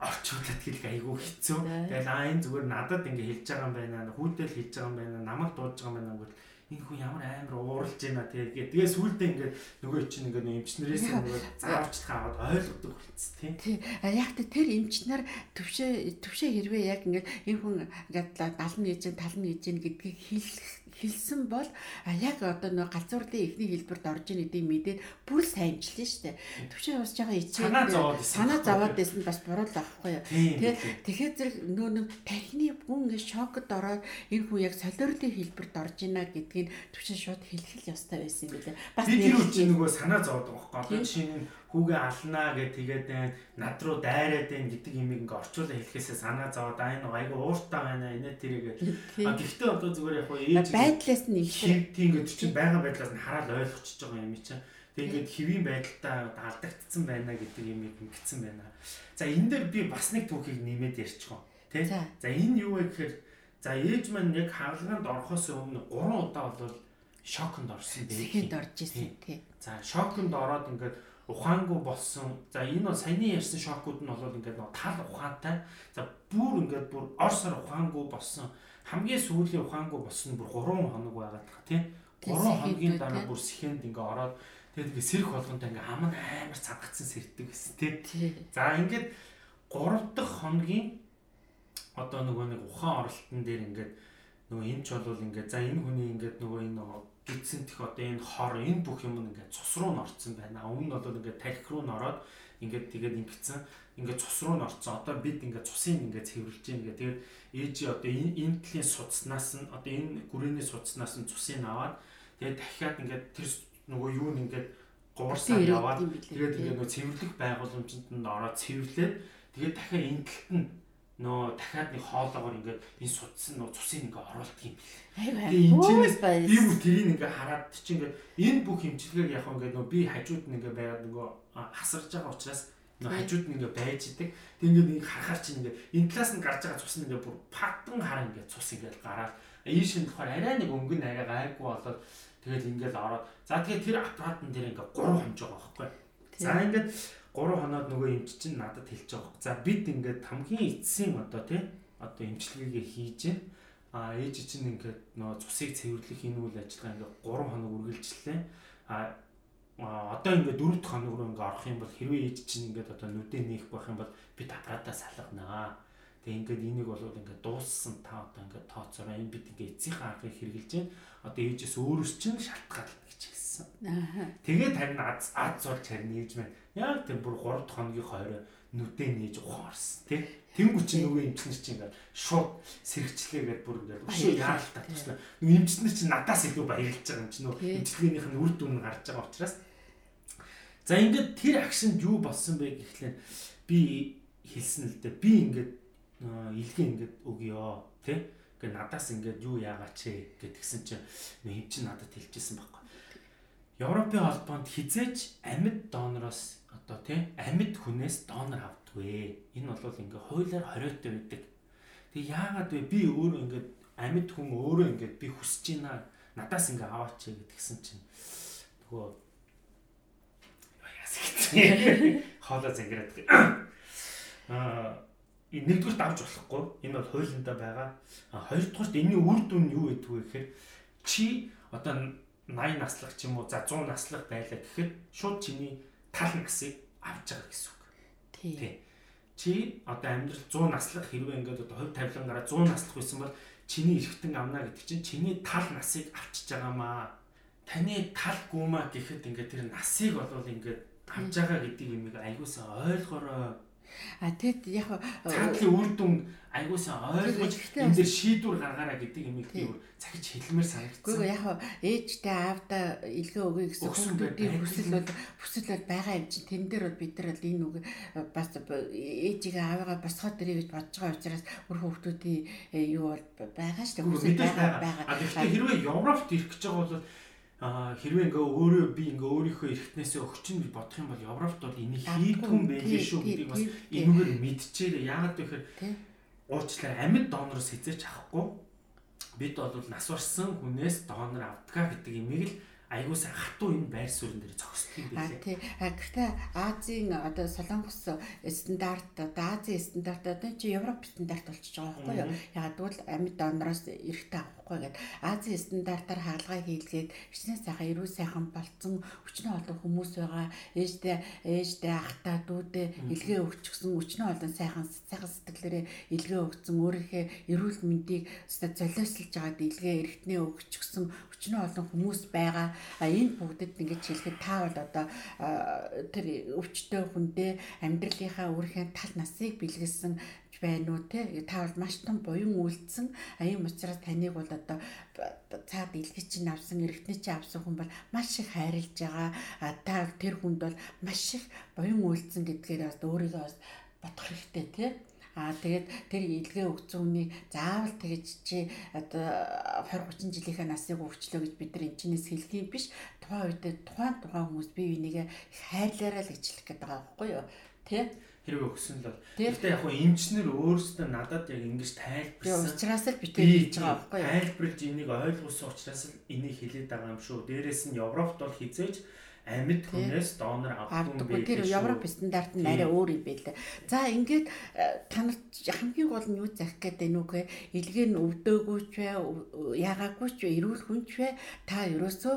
S1: орчуулад хэлэх айгүй хэцүү. Тэгээд аа энэ зүгээр надад ингээ хэлж байгаа юм байна. Хүүтэл хэлж байгаа юм байна. Намайг дуудаж байгаа юм байна гэвэл энэ хүн ямар амар ууралж байна тэгээ тэгээ сүулдэ ингээд нөгөө чинь ингээд эмчнэрээс нөгөө заавчлах аваад ойлгодог болцсон тийм
S2: тий. Яг тэр эмчнэр төвшөө төвшөө хэрвээ яг ингээд энэ хүн ингээд 70 нийж 70 нийж гэдгийг хэлэх хэлсэн бол яг одоо нөгөө галзуурлын эхний хэлбэрт орж ийн эдийн мэдээд бүр сайнчлаа штэ. Төвшөө уусж байгаа ичээ
S1: санаа зовоод
S2: байсан бас буруу л авахгүй юу. Тэгээд тэгэхээр зэрэг нөгөө нэг тархины бүн ингэ шокод ороод энэ хүн яг солиорлын хэлбэрт орж ийна гэдгийг төвшөө шууд хэлэх ёстой байсан юм билээ.
S1: Бас тэр үчи нөгөө санаа зовоод байгаа байхгүй. Жишээ нь хүүгээ алнаа гэж тэгээд байна над руу дайраад байна гэдэг юм ингээ орчуулаа хэлэхээсээ санаа зовоод аа энэ айгу ууртай байна инээ тэрийг а гэхдээ одоо зүгээр яг
S2: ээж байдлаас нь
S1: их тийм ингээ чинь байгаа байдлаас нь хараад ойлгочихж байгаа юм чинь. Тэг ингээд хэвийн байдалтай алдагдцсан байна гэдэг юм ингэсэн байна. За энэ дээр би бас нэг түүхийг нэмээд ярьчихв тий за. Энэ юу вэ гэхээр за ээж маань яг хаалганд орохоос өмнө 3 удаа бол шоконд орсон
S2: байх. Шоконд орж исэн тий.
S1: За шоконд ороод ингээд ухаангүй болсон. За энэ бол саяны ярьсан шокууд нь бол ингээд нэг тал ухаантай. За бүр ингээд бүр орсор ухаангүй болсон. Хамгийн сүүлийн ухаангүй болсон бүр 3 хоног байгаад таа тийм. 3 хоногийн дараа бүр сэхэнд ингээд ороод тэгээд ингээд сэрх болгонтой ингээд ам нь амар цангацсан сэрдэг гэсэн тийм. За ингээд 3 дахь хоногийн одоо нөгөө нэг ухаан оролтон дээр ингээд нөгөө энэ ч бол ингээд за энэ хүний ингээд нөгөө энэ гидсэн тех одоо энэ хор энэ бүх юм ингээд цус руу н орцсон байна. Өмнө нь бол ингээд тарих руу н ороод ингээд тэгээд ингэсэн ингээд цус руу н орцсон. Одоо бид ингээд цусыг ингээд цэвэрлж байна гэх. Тэгээд ээжи одоо энэ энэ талын судснаас нь одоо энэ гүрээний судснаас нь цусыг аваад тэгээд дахиад ингээд тэр нөгөө юу нь ингээд гуурсаа яваад тэгээд ингээд нөгөө цэвэрлэх байгууламжинд нь ороод цэвэрлээд тэгээд дахиад энэ талд нь нөө дахиад нэг хоолоогоор ингээд энэ судсан нөө цусыг ингээд оруулдаг юм. Тэгээ энэчнээс би бүр тэрийг ингээд хараад чи ингээд энэ бүх хэмжлэгээр яг ингээд нөө би хажууд нь ингээд байгаад нөгөө хасарж байгаа учраас нөө хажууд нь ингээд байж идэг. Тэг ингээд нэг харахаар чи ингээд энэ талаас нь гарч байгаа цус нь ингээд бүр пагдан хараа ингээд цус ингээд гараад энэ шин болохоор арай нэг өнгөн арай гайгүй болоод тэгэл ингээд ороод за тэгээ тэр аппаратн дээр ингээд 3 хонж байгаа байхгүй. За ингээд 3 хоноод нөгөө эмч чинь надад хэлж байгаа. За бид ингээд хамгийн эцсийн одоо тий одоо эмчилгээгээ хийж а ээж чинь ингээд нөгөө цусыг цэвэрлэх энэ үйл ажиллагаа ингээд 3 хоног үргэлжлэлээ. А одоо ингээд 4 дахь хоног руу ингээд орох юм бол хэрвээ ээж чинь ингээд одоо нүдээ нээх байх юм бол би татгаатаа салганаа. Тэгээ ингээд энийг бол ингээд дууссан та одоо ингээд тооцоороо энэ бид ингээд эцсийн аргыг хэрэгжилж байна. Одоо ээжээс өөрөөс чинь шалтгаалт гэж хэлсэн. Тэгээд харин аз аз зурж харин ээж маань яг тэр бүр 3 дахь хоногийн хойроо нүдээ нээж ухаарсан тий. Тэнгүү чи нөгөө эмчнэр чи ингээд шууд сэргчлээгээд бүр ингээд өшөө яаралтай туслаа. Нөгөө эмчнэр чи надаас илүү баярлж байгаа юм чи нөгөө эмчилгээнийх нь үр дүн гарч байгаа учраас За ингээд тэр акшнд юу болсон бэ гэхлээр би хэлсэн л дээ. Би ингээд илгээ ингээд өгөө тий. Ингээд надаас ингээд юу яагаач гэдгсэн чинь нэг хэмчин надад хэлчихсэн байхгүй. Европын холбоонд хизээч амьд донороос одоо тийм амьд хүнээс донор авдаггүй. Энэ бол ингээ хуулиар хориотой байдаг. Тэг яагаад вэ? Би өөрөө ингээ амьд хүн өөрөө ингээ би хүсэж байна. Надаас ингээ аваач гэдгсэн чинь нөгөө яас гэж *laughs* хоолоо зангираад *clears throat* аа нэгдүгээр давж болохгүй. Энэ бол хуулиндаа байгаа. А хоёрдугаарт энэний үр дүн юу гэдэг вэ гэхээр чи одоо 80 наслах ч юм уу за 100 наслах байлаа гэхэд шууд чиний тал насыг авч байгаа гэсэн үг. Тий. Чи одоо амьдрал 100 наслах хэрвээ ингээд одоо хувь тавилангараа 100 наслах байсан бол чиний эргэтэн авна гэдэг чинь чиний тал насыг авчиж байгаамаа. Таны тал гүмаа гэхэд ингээд тэр насыг болвол ингээд авч байгаа гэдэг юм айгуусаа ойлгороо
S2: А тэгэд яг
S1: цаатлын үр дүн айгуусан ойлгож энэ дээр шийдвэр гаргаараа гэдэг юм их захиж хэлмээр санагдсан.
S2: Гэхдээ яг ээжтэй аавда илүү өгье гэсэн хүмүүсийн хүсэл бол хүсэл бол байгаа юм чинь. Тэн дээр бол бид нар бол энэ үг бас ээжигээ аавыгаа босгоод ирээ гэж бодож байгаа учраас өөр хүмүүсийн юу бол байгаа шүү дээ
S1: хүсэл байгаа гэхдээ хэрвээ Европт ирэх гэж байгаа бол хэрвээ ингээ өөрөө би ингээ өөрийнхөө эргэтнээсээ өгч нь бодох юм бол Европт бол энийг хийдгүн байлээ шүү гэдгийг бас энэгээр мэдчихээрээ яагаад гэхээр уучлаарай амьд донороос хязгаарч авахгүй. Бид бол нас барсан хүнээс донор авдгаа гэдэг имийг л айгуу сайн хатуу энэ байр суурин дээр зогсдог юм
S2: билээ. Тий. Гэхдээ Азийн одоо солонгос стандарт одоо Азийн стандарт одоо чи Европ стандарт болчихж байгаа байхгүй юу? Ягаад гэвэл амьд донороос эрэхтэй авахгүй гэдэг. Азийн стандартаар хаалгаа хийлгээд ичнээс сайхан эрүү сайхан болцсон өчнөө олон хүмүүс байгаа. Ээжтэй ээжтэй ахтай дүүдээ илгээ өгчихсөн өчнөө олон сайхан сайхан сэтгэлээрээ илгээ өгсөн өөрийнхөө эрүүл мэндийг золиослж байгаад илгээ эргэтнээ өгчихсөн өчнөө олон хүмүүс байгаа. А энэ бүгдэд ингэж хэлэхэд та бол одоо тэр өвчтөе хүндээ амьдралынхаа өөрийнхөө тал насыг бэлгэлсэн байна уу те та бол маш том буян үйлдсэн. Ийм учраас таныг бол одоо цаад илгэж чинь авсан эргэтний чинь авсан хүн бол маш их хайрлж байгаа. Та тэр хүнд бол маш их буян үйлдсэн гэдгээр бас өөрийгөө бас бодох хэрэгтэй те Аа тэгээд тэр илгээ өгсөн үнийг заавал тэгэж чи одоо 20 30 жилийнхээ насыг өвчлөө гэж бид нар энэ чинээс юм биш. Тухайн үед тухайн тухайн хүмүүс бие бинийгээ хайрлаараа л ижлэх гэдэг байгаа байхгүй юу? Тэ?
S1: хэрэг өгсөн л бол. Гэхдээ яг эмчнэр өөрсдөө надад яг ингэж тайлбарсан.
S2: Учраас л би хэлж байгаа байхгүй юу?
S1: Тайлбарлаж энийг ойлгуулсан учраас л энийг хэлээд байгаа юм шүү. Дээрээс нь Европт бол хизээж амьд хүнээс донор
S2: байх. Тэр Европ стандарт нь арай өөр юм байлаа. За ингээд э, танарт хамгийн гол нь юу зах гэдэг нь үгүй илгээ нь өвдөөгүй ч бай, яагаагүй ч бай, эрүүл хүн ч бай та ерөөсөө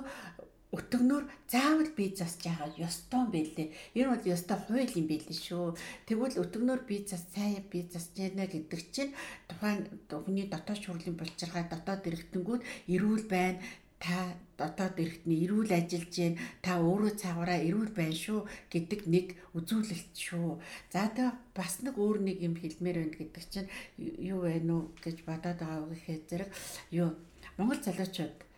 S2: өтгнөр заавал бие засж байгаа ёстой байлээ. Энэ бол ёстой хууль юм байлээ шүү. Тэгвэл өтгнөр бие зас сайн бие засж яана гэдэг чинь тухайн хүний дотоод шүрлийн булчиргаа дотоод эргэтэнгүүд эрүүл байна та дотоод эрхтний эрүүл ажиллаж гин та өөрөө цаагаараа эрүүл байна шүү гэдэг нэг үзүүлэлт шүү. За тэгээ бас нэг өөр нэг юм хэлмээр байна гэдэг чинь юу вэ нүү гэж бодоод байгаа гэхээр зэрэг юу Монгол залуучууд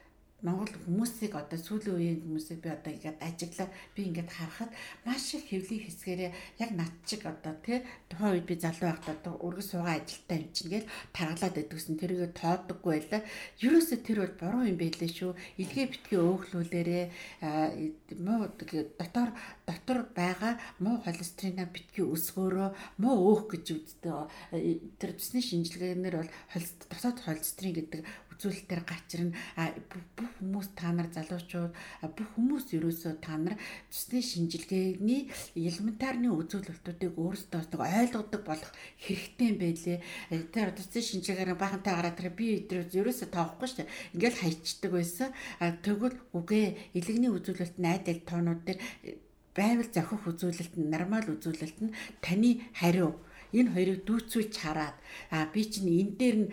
S2: Монгол хүмүүсийг одоо сүүлийн үеийн хүмүүсийг би одоо ингээд ажиглаад би ингээд харахад маш их хэвлийн хэсгээрээ яг над чиг одоо тий тухайн үед би залуу байхдаа өргөс суугаа ажилтаа юм чинь гээд таргалаад идвсэн тэрийгэ тооддоггүй байлаа. Ерөөсөө тэр бол буруу юм байлээ шүү. Илгээ битгий өөхлүүлээрээ муу дотор дотор байгаа муу холестерина битгий өсгөөрөө муу өөх гэж үздэг. Тэр төсний шинжилгээнээр бол досоод холестерин гэдэг үзүүлэлтээр гачирна бүх хүмүүс та нар залуучууд бүх хүмүүс ерөөсөө та нар цэсний шинжилгээний элементарны үзүүлэлтүүдийг өөрсдөө нэг ойлгодог болох хэрэгтэй юм байлээ. Тэр цэсний шинжилгээгээр бахантай гараад тэр би ерөөсөө тоохгүй шүү дээ. Ингээл хайчдаг байсан. Тэгвэл үгүй элэгний үзүүлэлт найдал тоонууд дээр байвал зохих үзүүлэлт нь нормал үзүүлэлт нь таны хариу энэ хоёрыг дүүцүүлж хараад а би чинь энэ дээр нь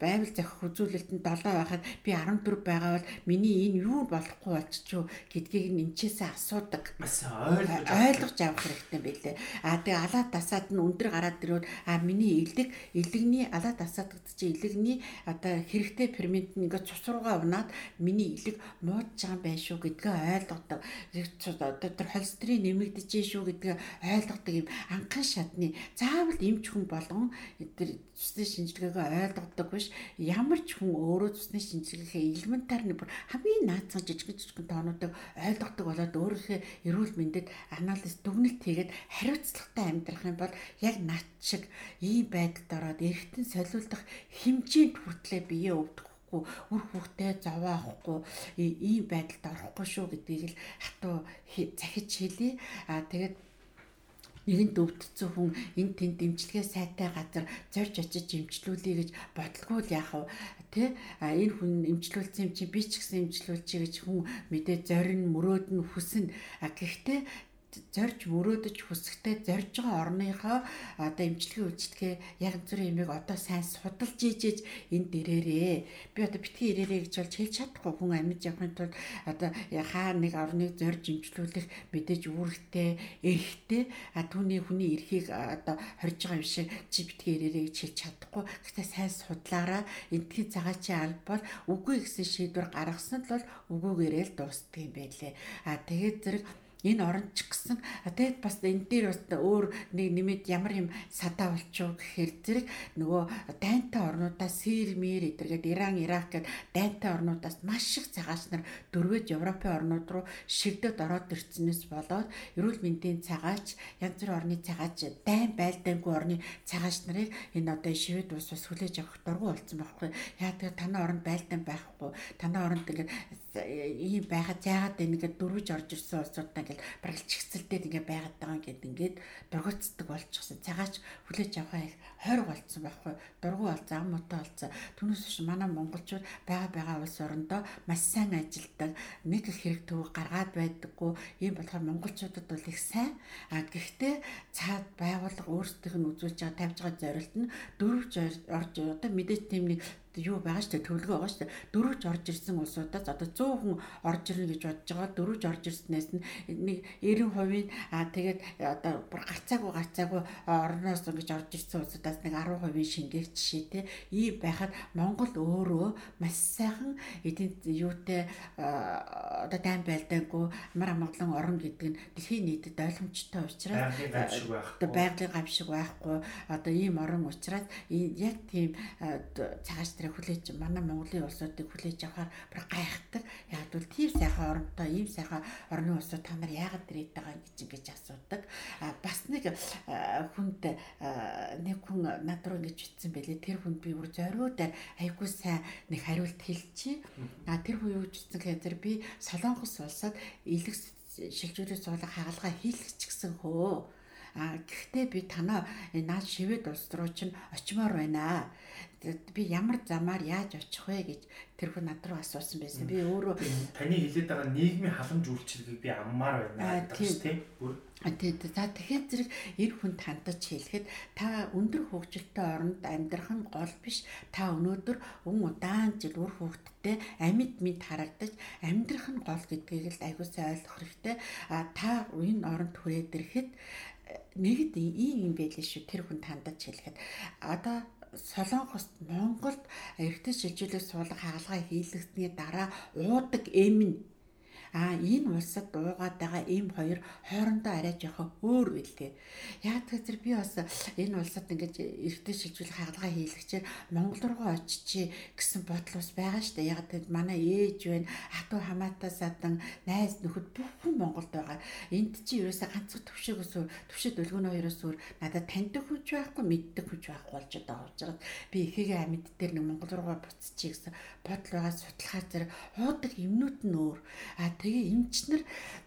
S2: байвал зохих үзүүлэлтэнд 7 байхад би 14 байгаа бол миний энэ юу болохгүй болчихоо гэдгийг нь энэчээсээ асуудаг. ойлгож авах хэрэгтэй байлээ. А тэгээ алаад тасаад нь өндөр гараад ирвэл а миний илэг илэгний алаад тасаад чи илэгний одоо хэрэгтэй фермент нь ингээд цус руугаа унаад миний илэг муудж байгаа юм байна шүү гэдгээ ойлгодог. Одоо тэр холестерин нэмэгдэж шүү гэдгээ ойлгодог юм анхан шатны заавал эмч хүн болгон тэр цусны шинжилгээгээ ойлгодог биш ямар ч хүн өөрөө цусны шинжилгээгээ элементар нэг бүр хамгийн наацсан жижиг жижиг тоонуудыг ойлгодог болоод өөрийнхөө эрүүл мэндэд анализ дүгнэлт хийгээд хариуцлагатай амьдрах юм бол яг над шиг ийм байдалд ороод эргэтэн солиулдах хэмжээнд хүртлээр бие өвдөх үр хүүхдээ зовоо авахгүй ийм байдалд орохгүй шүү гэдгийг л хатуу захиж хэлье. А тэгээд нэгэнд өвдсөн хүн энэ тэнд дэмжлэгээ сайтай газар зорж очиж эмчлүүлэе гэж бодлого л яах вэ? Тэ? Энэ хүн эмчлүүлсэн юм чи би ч гэсэн эмчлүүлчихье гэж хүн мэдээ зорин мөрөөд нь хүснэ гэхдээ зорж мөрөөдөж хүсэхтэй зорж байгаа орныхоо одоо эмчилгээ үйлчлэгээ яг зүрийн ямиг одоо сайн судалж ийжээж энэ дээрээ би одоо битгий ирээрээ гэж болж хэлж чадахгүй хүн амьд явахын тулд одоо хаа нэг орныг зорж эмчлүүлэх мэдээж үүрэгтэй эрхтэй а түүний хүний эрхийг одоо хорж байгаа юм шиг чи битгий ирээрээ гэж хэлж чадахгүй. Гэхдээ сайн судлаараа эдгээр цагаан чи албал үгүй гэсэн шийдвэр гаргасан л бол үгүйгээрээ л дуустдаг юм байлээ. А тэгээд зэрэг энэ оронд ч гэсэн тэгээд бас энэ дээр бас өөр нэг нэмээд ямар юм садаа болчихоо гэхээр зэрэг нөгөө дайнтай орнуудаас Сирмир эдэргээд Иран, Ирак гэд дайнтай орнуудаас маш их цагаач нар дөрвөөд Европын орнууд руу шигдэд ороод ирцнээс болоод эрүүл мэндийн цагаач, янз бүрийн орны цагаач, дайн байлдаангүй орны цагаач нарыг энэ одоо шивэд ус бас хүлээж авах дургу болсон байхгүй. Яа тэгэхээр танай оронд байлдаан байхгүй. Танай оронд ингээд ийм байхад яагаад ингээд дөрвөж орж ирсэн улсуудаа ингээд бараг чигцэлдээд ингээд байгаад байгаа гэд ингээд дургуцдаг болчихсон. Цагаач хүлээж авахаа их хойр болцсон байхгүй. Дургу бол зам муутай болцсон. Түүнээс биш манай монголчууд байгаа байгаа улс орондоо маш сайн ажилдаг. Нэг их хэрэг төв гаргаад байдаггүй. Ийм болохоор монголчуудад бол их сайн. А гэхдээ цаад байгууллага өөрсдийнх нь үзүүлж байгаа тавьж байгаа зорилт нь дөрвж орж одоо мэдээж тийм нэг юу байгаа шүү дээ төлгөө байгаа шүү дээ дөрөвж орж ирсэн улсуудаас одоо 100 хүн орж ирнэ гэж бодож байгаа. Дөрөвж орж ирснээс нь нэг 90% аа тэгээд одоо бүр гарцаагүй гарцаагүй орноос ингэж орж ирсэн улсуудаас нэг 10% шингээх жишээ те ийм байхад Монгол өөрөө маш сайхан эдийн юутай одоо дайм байлдаагүй амар амгалан орн гэдэг нь дэлхийн нийтэд ойлгомжтой учраас одоо байгалийн гамшиг байхгүй. Одоо ийм орн учраас яг тийм цагааш тэр хүлээж манай Монголын улсуудыг хүлээж авахаар бүр гайхдаг. Яг бол тийм сайхан оронтой, ийм сайхан орны улсууд та нар яагаад ирээд байгаа гэж ингэж асуудаг. А бас нэг хүнд нэг хүн над руу ингэж бичсэн байлээ. Тэр хүнд би бүр зориуд айгүй сайн нэг хариулт хэлчихье. А тэр хүн юу бичсэн гэхээр би Солонгос улсад илэг шилжүүлэх суулгах хагалгаа хийлгэж гисэн хөө. А гэхдээ би танаа наад шивэд улс руу чинь очимоор байна би ямар замаар яаж очих вэ гэж тэр хүн над руу асуусан байсан. Би өөрөө
S1: таны хэлээд байгаа нийгмийн халамж үйлчилгээг би аммаар байна гэдэг тийм бүр
S2: Тэгээд за тэгэхээр зэрэг эр хүн тандаж хэлэхэд та өндөр хөгжилтэй оронд амьдрах нь гол биш. Та өнөөдөр өн удаан жил үр хөвгтдээ амьд мэд харагдаж амьдрах нь гол гэдгийг л аягуулсан ойлгох хэрэгтэй. А та энэ оронд хүрээд ирэхэд нэгд ийм юм байл шүү тэр хүн тандаж хэлэхэд одоо Солонгост Монголд эрэгтэй шилжүүлэх суулгах хаалгаа хийлгэсний дараа уудаг эм нь А энэ улсад дуугаад байгаа ийм хоёр хоорондоо арай жоохон өөр билээ. Яг тэр би бас энэ улсад ингэж эртний шилжүүлэх хаалгаа хийлгчээр Монгол руу очичи гэсэн бодол бас байгаа шүү дээ. Яг тэр манай ээж байна, хатуу хамаатаа садан найз нөхөд бүх хүн Монголд байгаа. Энд чи ерөөсө ганцхан төвшөөгөөс төвшөд өлгөнөө хоёроос өөр надад таньдаг хүч байхгүй, мэддэг хүч байхгүй болж байгаа учраас би ихээгээ амьд дээр нэг Монгол руугаа буцчих гэсэн бодол байгаа судлахаар зэрэг уудаг юмнууд нь өөр. А тэгээ эмчнэр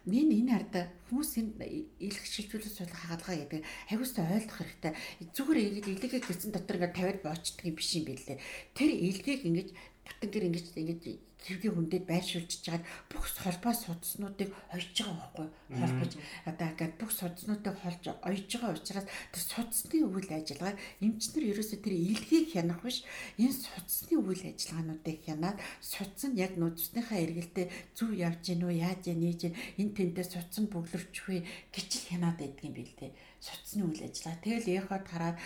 S2: энэ энэ арда хүмүүс энэ илэх шилжүүлэх суулгах хаалгаа гэдэг хариустай ойлгох хэрэгтэй. Зүгээр ингэж илэгээ гэсэн дотор ингээд тавиад боочдөг юм биш юм билээ. Тэр илгээг ингэж бүтэн гэр ингэж ингэж хэргийн хүндэд байршуулж чагаад бүх холбоо судснуудыг ойж байгаа байхгүй холбож. Одоо ингээд бүх судснуудыг холж ойж байгаа учраас тэр судсны үйл ажиллагаа эмчнэр ерөөсөө тэр илгийг хянах биш. Энэ судсны үйл ажиллагаануудыг хянаад судс нь яг нөөцнийхаа эргэлтэд зүв явж гин үү яаж нээж энэ тэнтэй судс нь бөглөрчгүй гэж хянаад байдаг юм бэл тэ судсны үйл ажиллагаа. Тэгэл эхот хараад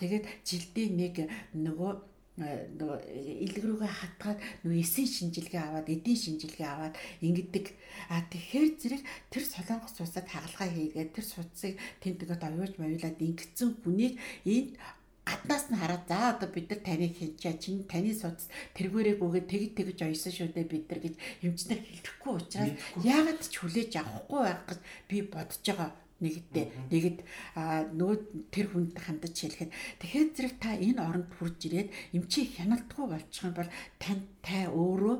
S2: тэгээд жилдээ нэг нөгөө нөгөө илэг рүүгээ хатгаад нөгөө эсийн шинжилгээ аваад эдийн шинжилгээ аваад ингэдэг. А тэгэхээр зэрэг тэр солонгос улсад хагалгаа хийгээд тэр судсыг тэнтэгэд оюуж моёлаад ингэсэн хүнийг энд гаднаас нь хараад за одоо бид нар таныг хинчаа чинь таны судас тэргээрээ гүгээд тэгж тэгж ойсон шүү дээ бид нар гэж эмчнэр хэлэхгүй учраас яагаад ч хүлээж авахгүй байх гэж би бодож байгаа нэгдээ. Нэгд нөгөө тэр хүнд хандаж хэлэхэд тэгэхээр зэрэг та энэ оронд хурж ирээд эмчи хяналтгүй болчих юм бол тань та өөрөө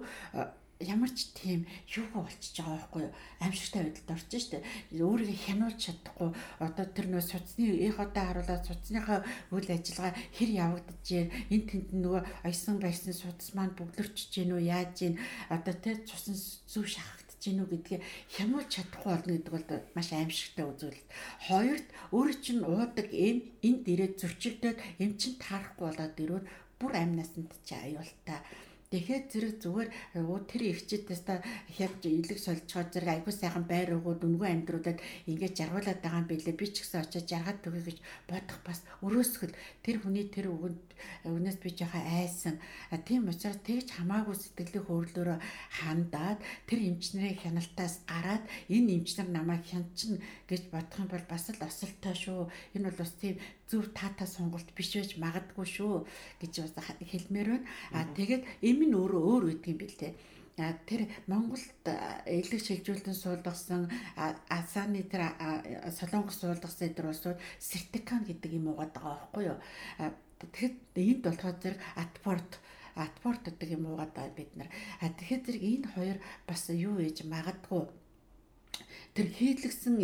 S2: ямар ч тийм юу болчихж байгаа байхгүй аимшигтай байдалд орчих штэ. Өөрийгөө хянуулж чадахгүй. Одоо тэр нөө суцны эхотоо харуулаад суцныхаа үйл ажиллагаа хэр явагдаж байна энэ тэнд нөгөө аясан байсны судас маань бүглэрчж гин үү яаж гин одоо тэр цусан зүв шахах гинүү гэдгийг хямуулж чадахгүй болно гэдэг бол маш аимшигтай үзүүлэлт. Хоёрт өөрөө чинь уудаг эм энд ирээд зөрчигдөд эм чинь таарахгүй болоод ирвэл бүр амь насанд чи аюултай. Тэгэхээр зэрэг зүгээр тэр ирчээдээс та яг илэг сольцоо зэрэг айгуу сайхан байр өгөө дүнгүй амьдруудад ингээд жаргуулад байгаа юм билээ. Би ч гэсэн очиж жаргаад төгөө гэж бодох бас өрөөсгөл тэр хүний тэр өгөнд Өнөөс би жоохон айсан. Тийм учраас тэгж хамаагүй сэтгэлийн хөөрлөөрөө хандаад тэр эмчнэрийн хяналтаас гараад энэ эмчнэр намайг хянчин гэж бодох юм бол бас л осолтой шүү. Энэ бол бас тийм зөв таата сонголт биш байж магадгүй шүү гэж бас хэлмээр байна. А тэгээд эм нь өөрөө өөр үйдэг юм билээ тэр Монголд элэг шилжүүлэн суулгасан Асаны тэр Солонгос суулгасан эдэр улсууд сертикан гэдэг юм уугаад байгаа байхгүй юу. Тэгэхэд энд болохоор зэрэг атпорт атпорт гэдэг юм уугаад байгаа бид нар. Тэгэхээр зэрэг энэ хоёр бас юу ээж магадгүй тэр хийлгсэн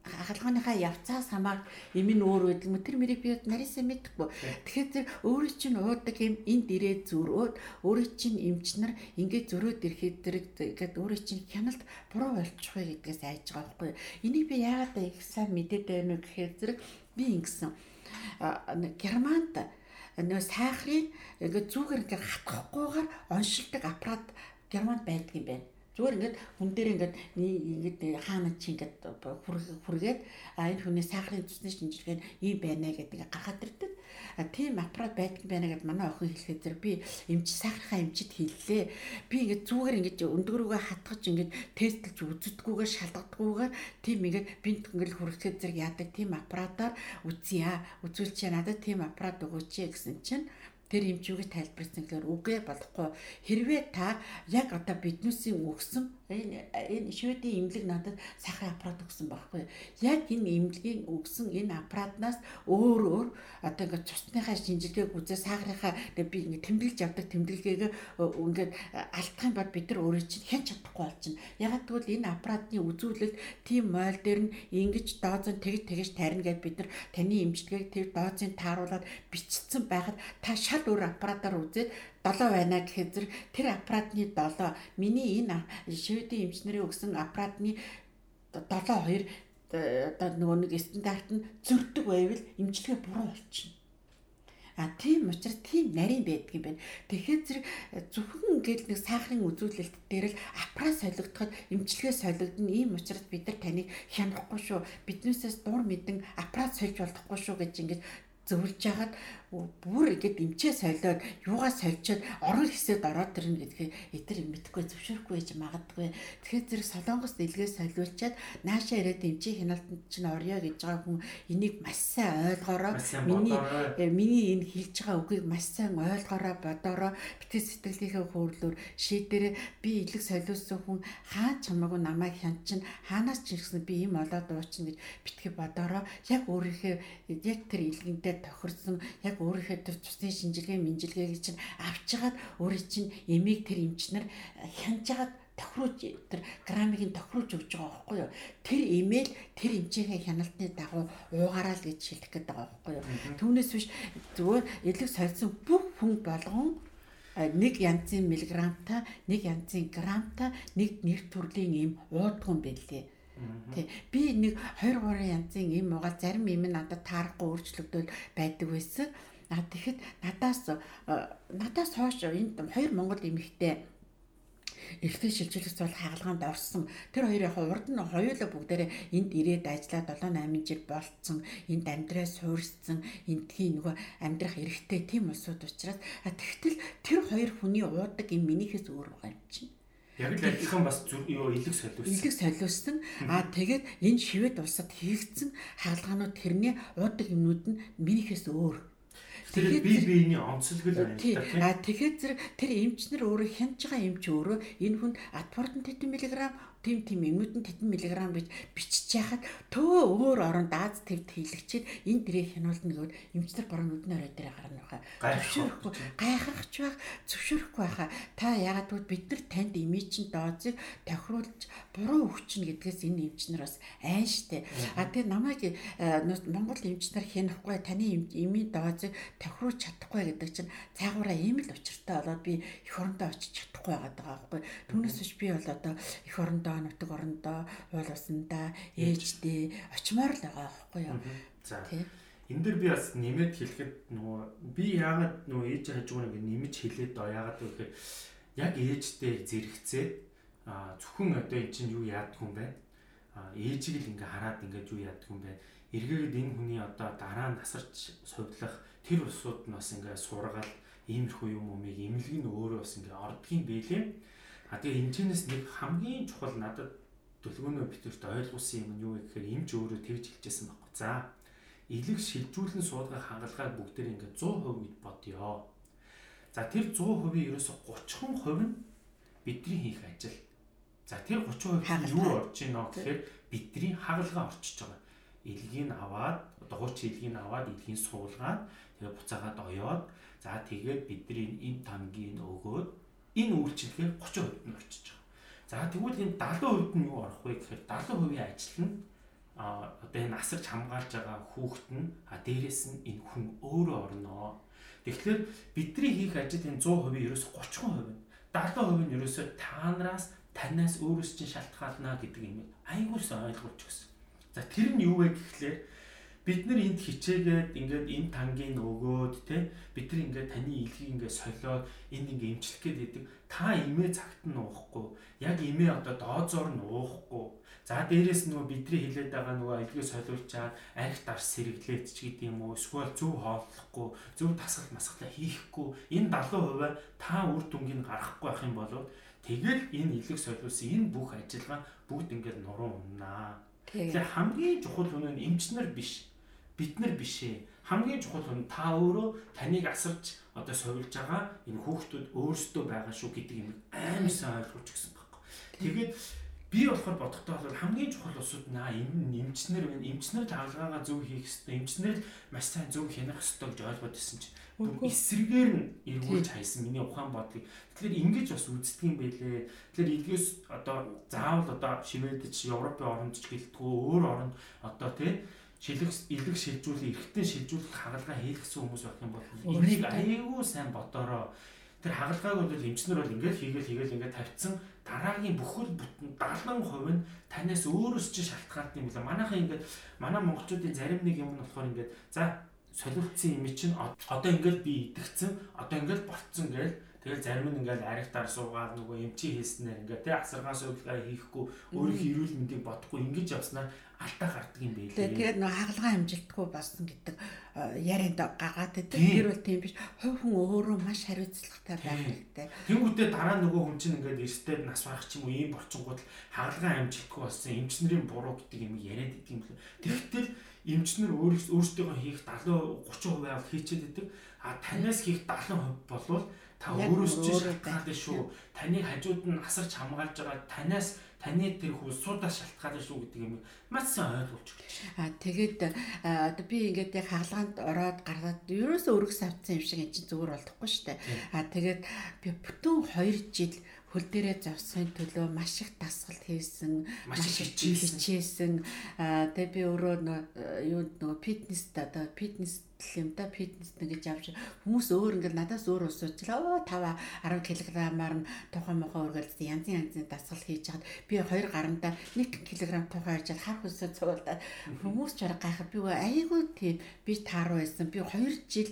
S2: хаалганыхаа явцаас хамаар юм нь өөр байдаг юм. Тэр мэрийг би нарийнсаа мэдэхгүй. Тэгэхээр тэр өөрөө чинь уудаг юм энд ирээд зөрөөд өөрөө чинь эмчнэр ингээд зөрөөд ирэхэд зэрэг гээд өөрөө чинь хяналт буруу болчих вэ гэдгээс айж байгаа байхгүй. Энийг би яагаад их сайн мэдээд байна вэ гэхээр зэрэг би ингэсэн германд нөө сайхрын ингээд зүгээр ингээд хатгахгүйгээр оншилдог аппарат германд байдаг юм байна Зүгээр ингээд хүн дээр ингээд ингээд хаана чи ингээд хүргээд а энэ хүний сахарын цусны шинжилгээ ийм байна гэдэг гаргаад ирдэг. А тийм аппарат байдаг байна гэдээ манай охин хэлэхэд зэрэг би эмч сахархаа эмчит хэллээ. Би ингээд зүгээр ингээд өндгөрөөгөө хатгаж ингээд тестлж үзэдгүүгээр шалгадгүйгээр тийм ингээд бинт ингээд хүрхэхэд зэрэг яадаг тийм аппаратаар үзье. Үзүүлчихээ надад тийм аппарат өгөөч гэсэн чинь тэр эмчүүгээ тайлбарсан гэхээр үгүй болохгүй. Хэрвээ та яг одоо биднүүсийн өгсөн энэ энэ шведийн имлэг надад сахарын аппарат өгсөн байхгүй. Яг энэ имлэгийн өгсөн энэ аппаратнаас өөр өөр одоо ингээд цусныхаа шинжилгээг үзээ сахарынхаа би ингээд тэмдэглэж явдаг тэмдэглэгийг ингээд алдах юм бол бид нар өөрөө чинь хэн чадахгүй болчихно. Ягаад гэвэл энэ аппаратны үзүүлэлт тийм мойл дээр нь ингэж доозон тэгж тэгж тарина гэдээ бид нар таны имчилгээг тэр доозын тааруулаад бичсэн байхад та шал өөр аппаратаар үзээд 7 байна гэхэд тэр аппаратны 7 миний энэ шведийн эмчнэрийн өгсөн аппаратны 7 2 одоо нөгөө нэг стандарт нь зөрдөг байвал эмчилгээ буруу болчихно. А тийм учраас тийм нарийн байдаг юм байна. Тэгэхээр зэрэг зөвхөн ингээд нэг сахарын үзүүлэлт дээр л аппарат солигдоход эмчилгээ солигдно. Ийм учраас бид нар таныг хянахгүй шүү. Биднээсээс дур мэдэн аппарат сольж болохгүй шүү гэж ингээд зөвлөж яхад бүр ингээд эмчээ солиод юугаа сольчоод орон хэсэд ороод ирнэ гэдгийг эдгээр мэдхгүй зөвшөөрөхгүй байж магадгүй. Тэгэхээр зэрэг солонгос дэлгээ солиулчаад наашаа ирээд эмчийн хяналтанд чинь орё гэж байгаа хүн энийг маш сайн ойлгоороо миний э, миний энэ хэлж байгаа үгийг маш сайн ойлгоороо бодоороо битгий сэтгэлийнхээ хөөрлөөр шийдэрээ би илэг солиулсан хүн хаа ч хамаагүй намайг хянчин хаанаас ч ирсэн би им олоод дуучна гэж битгий бодоороо яг өөрийнхөө яг тэр илгэнтэй тохирсон яг өөрийнхөө цусны шинжилгээ минжилгээг чинь авчгаад өөрөө чинь эмийг тэр эмчнэр хянжгаад тохируулж тэр граммыг тохируулж өгч байгаа байхгүй юу. Тэр имэйл тэр эмчийнхээ хяналтны дагуу уугаараа л гэж хэлэх гээд байгаа байхгүй юу. Түүнээс биш зүгээр элэг сольсон бүх хүн болгон нэг янзын миллиграмтай, нэг янзын грамтай, нэг нэр төрлийн юм уудган байлээ Тий. Би нэг 2 3 янзын юм угаа зарим юм надад таарахгүй өөрчлөгдөөл байдаг байсан. А тэгэхэд надаас надаас хойш энд хоёр монгол эмэгтэй эртний шилжилт цол хаалганд орсон. Тэр хоёр яг урд нь хоёулаа бүгдээрээ энд ирээд ажиллаад 7 8 жил болцсон. Энд амьдраа суурьсан. Эндхийн нөгөө амьдрах эрхтэй тийм улсууд учраас тэгтэл тэр хоёр хүний уудаг юм минийхээс өөр байгаа юм чинь.
S1: Яг л адилхан бас юу илэг солиулсан.
S2: Илэг солиулсан. Аа тэгээд энэ шивэд улсад хийгдсэн хаалганууд тэрний уудаг юмнууд нь минийхээс өөр.
S1: Тэгэхээр би биений онцлог л байна.
S2: Аа тэгэхээр зэрэг тэр эмчнэр өөрөө хянаж байгаа эмч өөрөө энэ хүнд атпортон тэтэн миллиграм тим тим эмнүүд нь тэдэн миллиграм гэж бичиж яхад төө өөр орон дааз твд хийлэгчээд энэ дэрээ хянуулна гэвэл эмчнэр бороо нүднээ орой дээр гарна байхаа. Зөвшөөрөхгүй гайхахч байх зөвшөөрөхгүй байхаа. Та ягаад гэвэл бид нар танд чин доозыг тохируулж буруу өгчнө гэдгээс энэ эмчнэр бас айн штэ. А тэгээ намайг э, Монгол эмчнэр хянахгүй таны эмийн доозыг тохируулж чадахгүй гэдэг чинь цаагаараа ийм л учиртай болоод би эх орондоо очиж чадахгүй байгаа байхгүй. Түүнээс биш би бол одоо эх орондоо орондоо нутаг орондоо уул усандаа ээждээ очимоор л байгаа байхгүй юу.
S1: За. Энэ дэр би бас нэмээд хэлэхэд нөгөө би яагаад нөгөө ээж хажуугаар ингэ нэмж хэлээд оо яагаад вэ гэхээр яг ээжтэй зэрэгцээ а зөвхөн одоо эн чинь юу яадаг юм бэ? ээжийг л ингээ хараад ингээ юу яадаг юм бэ? Эргээгээд энэ хүний одоо дараа нь насарч сувлах тэр усууд нь бас ингээ сургаал иймэрхүү юм умыг имлэг нь өөрөө бас ингээ ордгийн бэлээ. А тэгээ энэчнээс нэг хамгийн чухал надад төлгөөнөө битүүрт ойлгуулсан юм нь юу вэ гэхээр эмч өөрөө тэгж хэлжсэн байхгүй. За илэг шилжүүлэн суудгах хангалгааг бүгдээр ингээ 100% гэд бодё. За тэр 100%-ийн ерөөсө 30% нь бидний хийх ажил. За тэр 30% юу орж ийнө гэхээр бидний хагалгаа орчиж байгаа. Илгийг аваад одоо хууч илгийг аваад илгийг суулгаад тэгээ буцаагаад оёод за тэгээд бидний энэ тамгийн өгөөд энэ үйлчлэгээр 30% нь орчиж байгаа. За тэгвэл энэ 70% нь юу орох вэ гэхээр 70%-ийн ажил нь а одоо энэ асарч хамгаалж байгаа хүүхэд нь а дээрэс нь энэ хүн өөрөө орно. Тэгэхээр бидний хийх ажил энэ 100% ерөөс 30% нь 70% нь ерөөсөө таанараас танаас өөрөөс чинь шалтгаална гэдэг юм айгуус ойлгуулж өгсөн. За тэр нь юу вэ гэхлээр бид нар энд хичээгээд ингээд энэ тангийн өгөөд те бид нар ингээд таны илгийг ингээд солиод энд ингээд эмчлэх гээд идэг та имээ цагт нь уухгүй. Яг имээ одоо доозоор нь уухгүй. За дээрэс нөгөө бидний хилээд байгаа нөгөө илгээ солиулчаад арх дарс сэргэлээд ч гэдэг юм уу эсвэл зөв хооллохгүй зөв тасгал масгалаа хийхгүй энэ 70% та үр дүнгийг гаргахгүй байх юм бол Тэгэл энэ илэг солиулсан энэ бүх ажиллагаа бүгд ингээд нуруу уннаа. Тэгэхээр хамгийн чухал хүн нь эмчнэр биш. Бид нар биш ээ. Хамгийн чухал хүн та өөрөө таныг асарч одоо совилж байгаа энэ хүүхдүүд өөрсдөө байгаа шүү гэдэг юм амар сайн ойлгуулж гисэн байхгүй. Тэгээд би болохоор бодохдоо бол хамгийн чухал усуд наа энэ эмчнэр байна. Эмчнэр хаалгаагаа зөв хийх хэрэгтэй. Эмчнэр маш сайн зөв хянах хэрэгтэй гэж ойлгоод байсан чинь эсрэгээр нь эргүүлж хайсан миний ухаан бодлыг. Тэгэхээр ингэж бас үздэг юм байлээ. Тэгэхээр эдгээс одоо заавал одоо шивэдэж Европын оронд ч гэлтгүү өөр оронд одоо тий шилэг илэг шилжүүлэх, эргэтэн шилжүүлэх хагалгаа хийлгсэн хүмүүс байх юм бол энийг аяйгуу сайн бодороо. Тэр хагалгааг бол эмчнэр бол ингээд хийгээл хийгээл ингээд тавьсан дараагийн бүхэл бүтэн 70% нь танаас өөрөөс чи шалтгаалт юм билээ. Манайхаа ингээд манай монголчуудын зарим нэг юм нь болохоор ингээд за солиулсан юм чинь одоо ингээл би идэгцэн одоо ингээл болцсон гээл тэгэл зарим нь ингээл аригтаар суугаад нөгөө эмчи хийснээр ингээ тий асаргаа суулгаа хийхгүй өөрийнхөө эрүүл мэндийг бодохгүй ингэж явснаар алдаа гардаг юм байлээ.
S2: Тэгээд нөгөө хагалгаа амжилтгүй болсон гэдэг ярианд гаргаад байдаг. Тэр бол тийм биш. Хувь хүн өөрөө маш хариуцлагатай байх хэрэгтэй.
S1: Тэнгүүтээ дараа нөгөө хүн чинь ингээд эрсдээд нас барах ч юм уу ийм болчингууд хагалгаа амжилтгүй болсон эмчнэрийн буруу гэдэг юм яриад идэг юм лээ. Тэгвэл эмчнэр өөрсдөө хийх 70 30% авал хийчихэд идэг. А танаас хийх 70% болвол та өөрөөс чинь шалтгаална шүү. Таны хажууд нь асарч хамгаалж байгаа танаас таны тэр хөлсуудаас шалтгаална шүү гэдэг юм маш сайн ойлгуулж өгч
S2: байна. А тэгээд одоо би ингээд яг хаалганд ороод гаргаад ерөөсөө өргөс авцсан юм шиг эн чинь зүгээр болохгүй шүү дээ. А тэгээд би бүтэн 2 жил хөл дээрээ завсахын төлөө маш их дасгал хийсэн,
S1: маш их хичээсэн.
S2: Аа тэгээ би өөрөө юу нөгөө фитнес одоо фитнес юм да фитнес гэж авч хүмүүс өөр ингээд надаас өөр усуучлаа 5 10 кг-аар нь тухайн мохоо өргөлд янзын янзын дасгал хийж хаад би 2 гарандаа 1 кг тухайн хийж хар хөсөө цуглаад. Хүмүүс ч гайхаа би айгүй тийм. Би тааруу байсан. Би 2 жил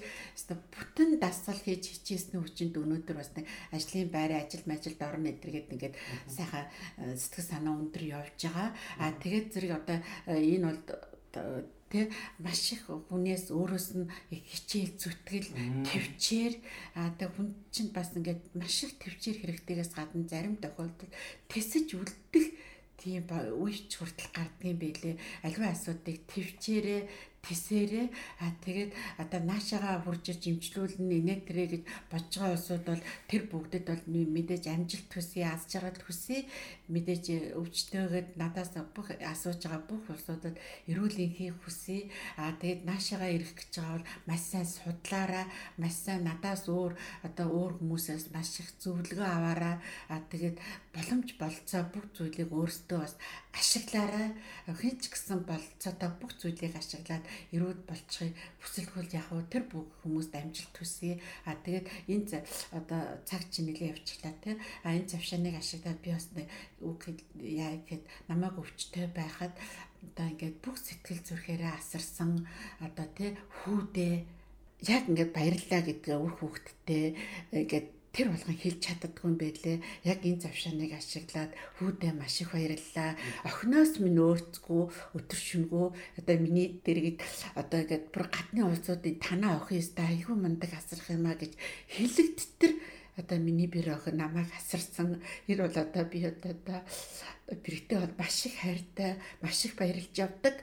S2: бүтэн дасгал хийж хичээсний хүчинд өнөөдөр бас нэг ажлын байрын ажил мажилд орно эдэргээд ингээд сайхан э, сэтгэл санаа өндөр явж байгаа. А тэгээд зэрэг одоо э, энэ бол тэ маш их хүнээс өөрөөс нь хичээл зүтгэл төвчээр аа тэг хүн чинь бас ингээд маш их төвчээр хэрэгтэйгээс гадна зарим тохиолдолд тэсэж үлдэх тийм үеч хүртэл гардгийн байлээ. Аливаа асуудыг төвчээрээ тэсэрээ а тэгээд одоо наашаага хурж ирж имжлүүлнэ инэ тэрэ гэж бодж байгаа улсууд бол тэр бүгдэд бол мэдээж амжилт хүсье аз жаргал хүсье мэдээж өвчтөөгд надаас бүх асууж байгаа бүх улсуудад эрүүл энхийг хүсье а тэгээд наашаага ирэх гэж байгаа бол маш сайн судлаараа маш сайн надаас өөр одоо өөр хүмүүсээс маш их зөвлөгөө аваараа а тэгээд боломж болцоо бүх зүйлийг өөрсдөө бас ашиглаарай. Хин ч гэсэн болцоотой бүх зүйлийг ашиглаад эрүүд болчихыг бүсэлгүүл яг уу тэр бүх хүмүүст амжилт хүсье. А тэгээд энэ одоо цаг чинь нэлээ явчихлаа тий. А энэ завшааныг ашиглаад би бас үг яа гэхэд намайг өвчтэй байхад одоо ингээд бүх сэтгэл зүрхээрээ асарсан одоо тий хүүдээ яг ингээд баярлаа гэдгээ үр хүүхдтэй ингээд тэр болгон хэлж чаддгүй юм байлээ. Яг энэ завшааныг ашиглаад хүүдээ маш их баярлалаа. Охиноос минь өөрцгөө өтөр шүнгөө одоо миний дэргэд одоо ингээд бүр гадны улсуудын танаа охин өстэй айгүй мундаг асрах юм а гэж хэлэгдтэр одоо миний бэр охин намайг асарсан. Тэр бол одоо би одоо бэрэгтэй бол маш их хайртай, маш их баярлж явдаг.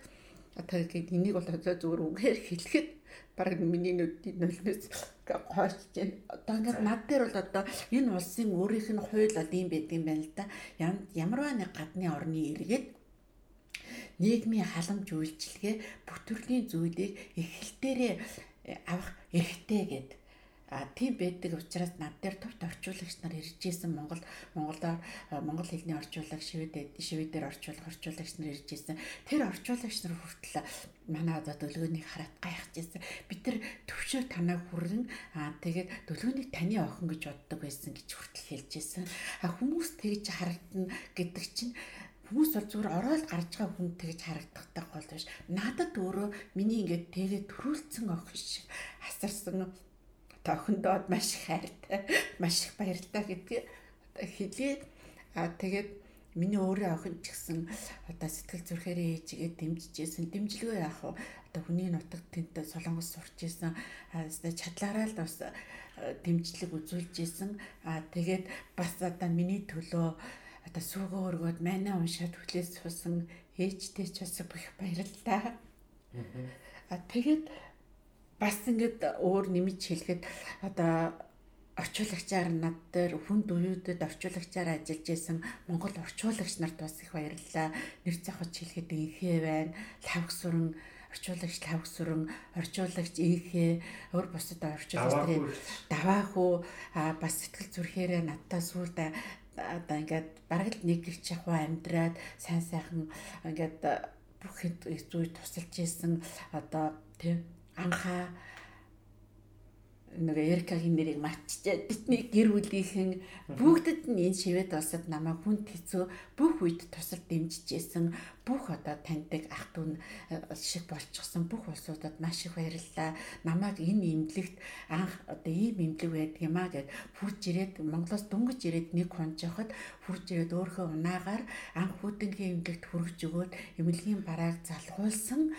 S2: Одоо ингээд энийг бол одоо зүгээр үгээр хэлэхэд бараг миний нүдийн нулимс хойч чинь одоо ингээд над дээр бол одоо энэ улсын өөрийнх нь хууль бол юм байдаг юм байна л да. Ямарваа нэг гадны орны иргэд нийгмийн халамж үйлчилгээ бүх төрлийн зүйлийг эхлэлтээрээ авах эрхтэй гэдэг А тийм байдаг учраас над дээр товт орчуулагч нар ирж исэн Монгол Монголоор монгол хэлний орчуулаг шивэд шивэдээр орчуулах орчуулагч нар ирж исэн. Тэр орчуулагч нар хүртэл манай одоо дөлгөөнийг хараад гайхаж исэн. Бид нар төвшөө танаа хүргэн аа тэгээд дөлгөөнийг таны охин гэж боддог байсан гэж хүртэл хэлж исэн. А хүмүүс тэгж харагдана гэдэг чинь хүмүүс бол зүгээр ороод гарч байгаа хүн тэгж харагдахтай гол биш. Надад өөрөө миний ингээд тэгээд төрүүлсэн охин шиг асарсан охиндоо маш их хайртай, маш их баяртай гэдгийг хэлээ. А тэгээд миний өөрөө охин ч гэсэн одоо сэтгэл зүрхээрээ ээжигээ дэмжижсэн. Дэмжлэгөө яах вэ? Одоо хүний нутаг тэнтэй солонгос сурч исэн. Чадлаараа л бас дэмжлэг үзүүлж исэн. А тэгээд бас одоо миний төлөө одоо сүүгөө өргөөд манай уншаад хүлээс суусан ээжтэй ч бас их баярлалаа. А тэгээд бас ингээд өөр нэмж хэлэхэд одоо орчуулагчаар над дээр хүнд уюудад орчуулагчаар ажиллаж исэн Монгол орчуулагч нарт бас их баярлалаа. Нэр цахаж хэлэхэд инхээ байна. Лавх суран орчуулагч лавх суран орчуулагч инхээ. Өөр бусад орчуулагч нарын даваах уу бас сэтгэл зүрхээрээ надтай сүулдэ одоо ингээд бараг л нэг их чахуу амьдраад сайн сайхан ингээд бүх зүйл тусалж исэн. Одоо тийм анхаа нэг Эрикагийн нэрийг мартчихжээ. Бидний гэр бүлийнхэн бүгдэд нь энэ шивэд улсад намайг хүнд хэцүү бүх үед тусал дэмжижсэн бүх одоо таньдаг ах дүү шиг болчихсон бүх улсуудад маш их баярлалаа. Намайг энэ имлэгт анх одоо ийм имлэг байдаг юм а гэд хурж ирээд Монголоос дөнгөж ирээд нэг хүн жоход хурж ирээд өөрөө унаагаар анх хүүтэнгийн имлэгт хүргэж өгөөд эмнэлгийн барааг залгуулсан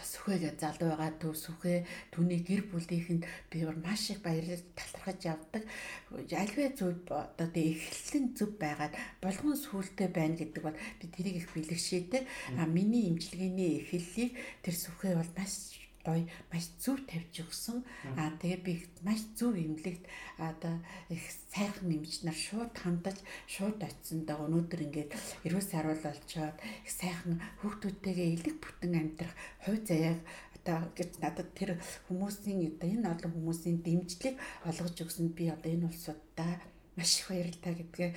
S2: одоо сүхээгээ залуу байгаа төв сүхээ түүний гэр бүлийнхэнд би маш их баярлаж талархаж явдаг. Альваа зөв одоо тэг эхлэн зөв байгаад болгон сүултээ байна гэдэг бол би тэрийг их бэлгшээдэг. А миний имчилгээний эхлэлийг тэр сүхээ бол маш гоё маш зөв тавьж өгсөн. Аа тэгээ би маш зөв имлэгт одоо их сайхан нэмж нар шууд хандаж шууд очисон да өнөөдөр ингээд эрүүл саруул болчоод их сайхан хүүхдүүдтэйгээ элэг бүтэн амьдрах хувь заяаг одоо гэж надад тэр хүмүүсийн одоо энэ олон хүмүүсийн дэмжлэг олгож өгсөнд би одоо энэ улсуудаа маш их баярлалаа гэдгээ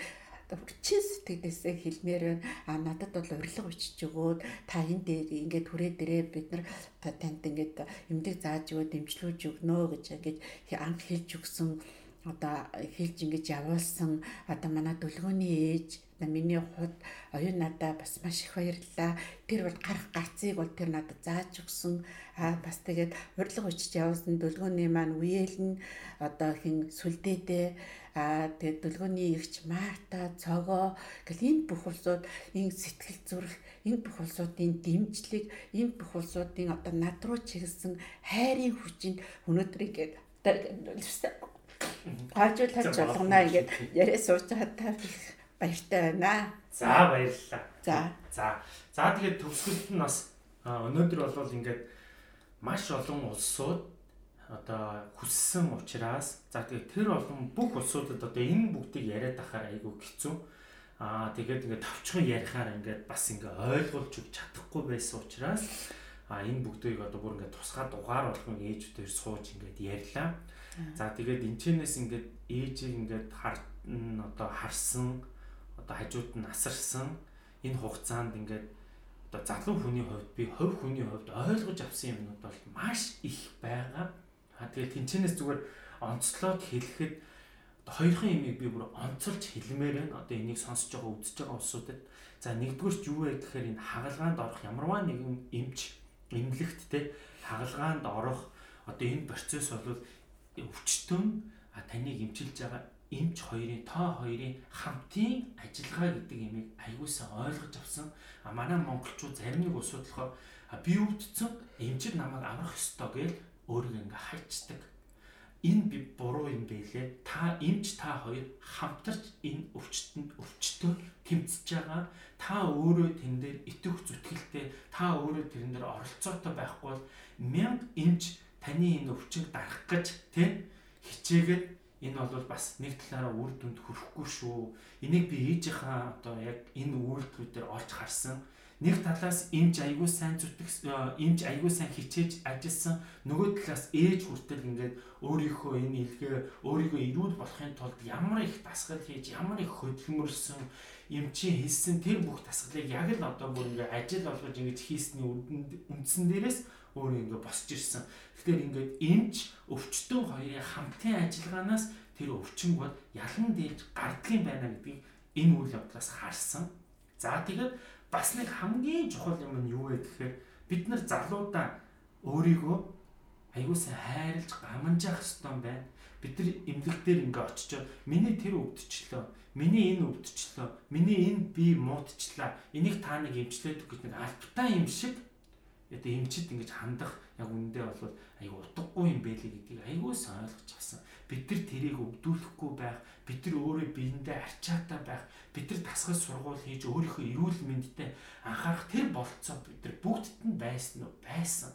S2: хүчин сэтгэлээсээ хэлмээр байна. А надад бол урилга бичиж өгөөд та энэ дээр ингээд хүрээ дээрээ бид нар танд ингээд эмдэг зааж өгөө дэмжлүүлж өгнө гэж ингээд анх хэлж өгсөн одоо хэлж ингэж явуулсан одоо манай дөлгөөний ээж миний хувьд оюун надаа бас маш их баярлалаа. Тэр бол гарах гарцыг бол тэр надад зааж өгсөн. Аа бас тэгээд урилга учиж явуулсан дөлгөөний маань үеэл нь одоо хин сүлдээдээ аа тэгээд дөлгөөний эгч Марта, Цогоо гэл энэ бүх улсууд энэ сэтгэл зүрх, энэ бүх улсуудын дэмжлэг, энэ бүх улсуудын одоо над руу чиглэсэн хайрын хүчинд өнөөдөр ингээд хаажуулж болгоно ингээд яриа сууж байгаа та баяртай байна.
S1: За баярлалаа.
S2: За.
S1: За. За тэгээд төгсгөлд нь бас өнөөдөр бол ингээд маш олон улсууд одоо хүссэн учраас за тэгээд тэр олон бүх улсуудад одоо энэ бүгдийг яриад ахаар айгүй хэцүү. Аа тэгээд ингээд тавчхан ярихаар ингээд бас ингээд ойлгуулж өгч чадахгүй байсан учраас а энэ бүгдийг одоо бүр ингээд тусгай дугаар болгон ээжүүдээр сууж ингээд ярьлаа. За тэгээд энэчнээс ингээд ээжийг ингээд хар одоо харсан одоо хажууд нь асарсан энэ хугацаанд ингээд одоо залуу хүний хувьд би хувь хүний хувьд ойлгож авсан юмнууд бол маш их байгаа. А тэгээд тэнцэнээс зүгээр онцлоод хэлэхэд хоёрхан юмыг би бүр онцолж хэлмээр байна. Одоо энийг сонсож байгаа үзэж байгаа улсуудад за нэгдүгээрч юу вэ гэхээр энэ хагалгаанд орох ямарваа нэгэн эмч эмнэлэгт те хагалгаанд орох одоо энэ процесс бол өвчтөн таныг эмчилж байгаа эмч хоёрын тоо хоёрын хамтын ажиллагаа гэдэг имийг аягуулсан ойлгож авсан. Манай монголчууд зарим нэг усуд болохоор би өвдсөн эмчид намайг аврах ёстой гэж өөрийгөө ингээ хайчдаг. Энэ би буруу юм байлээ. Та эмч та хоёр хамтарч энэ өвчтөнд өвчтөө тэмцэж байгаа. Та өөрөө тэн дээр итэх зүтгэлтэй, та өөрөө тэрэн дээр оролцоотой байхгүй бол мянга эмч таны энэ өвчнийг дарах гэж тий хичээгээд энэ бол бас нэг талаараа үр дүнд хүрэхгүй шүү. Энийг би ээжийнхаа одоо яг энэ үйлдэлүүдээр олж харсан нэг талаас эмч аягүй сайн зүтгэх эмч аягүй сайн хичээж ажилласан нөгөө талаас ээж хүртэл ингээд өөрийнхөө энэ илгээ өөрийгөө ирүүл болохын тулд ямар их дасгал хийж ямар их хөдөлмөрлсөн эмчийн хэлсэн тэр бүх дасгалыг яг л одоо бүр ингээд ажил болгож ингэж хийсний үндсэн дээрээс өөрөө ингээд босч ирсэн. Тэгэхээр ингээд эмч өвчтөн хоёрын хамтын ажиллагаанаас тэр өвчин бол ялан дээлж гардлагын байна гэдгийг энэ үйл явдлаас харсан. За тэгээд бас нэг хамгийн чухал юм нь юу вэ гэхээр бид нар залуудаа өөрийгөө аягүй сайн хайрлж гаманжаах хэрэгтэй байна. Бид нар эмнэлэг дээр ингээ очичоод миний тэр өвдчлөө, миний энэ өвдчлөө, миний энэ би муудчлаа. Энийг та нэг эмчлээд гэж нэг альбтаа юм шиг одоо эмчид ингэж хандах яг үндэ бол аягүй утгагүй юм байлээ гэдгийг аягүй сайн ойлгож авсан. Бид нар тэрийг өвдүүлэхгүй байх, бид нар өөрөө биендээ арчаатай байх, бид нар тасгал сургууль хийж өөрийнхөө эрүүл мэндэд анхаарах тэр болцоо бид нар бүгдд нь байсан уу? Байсан.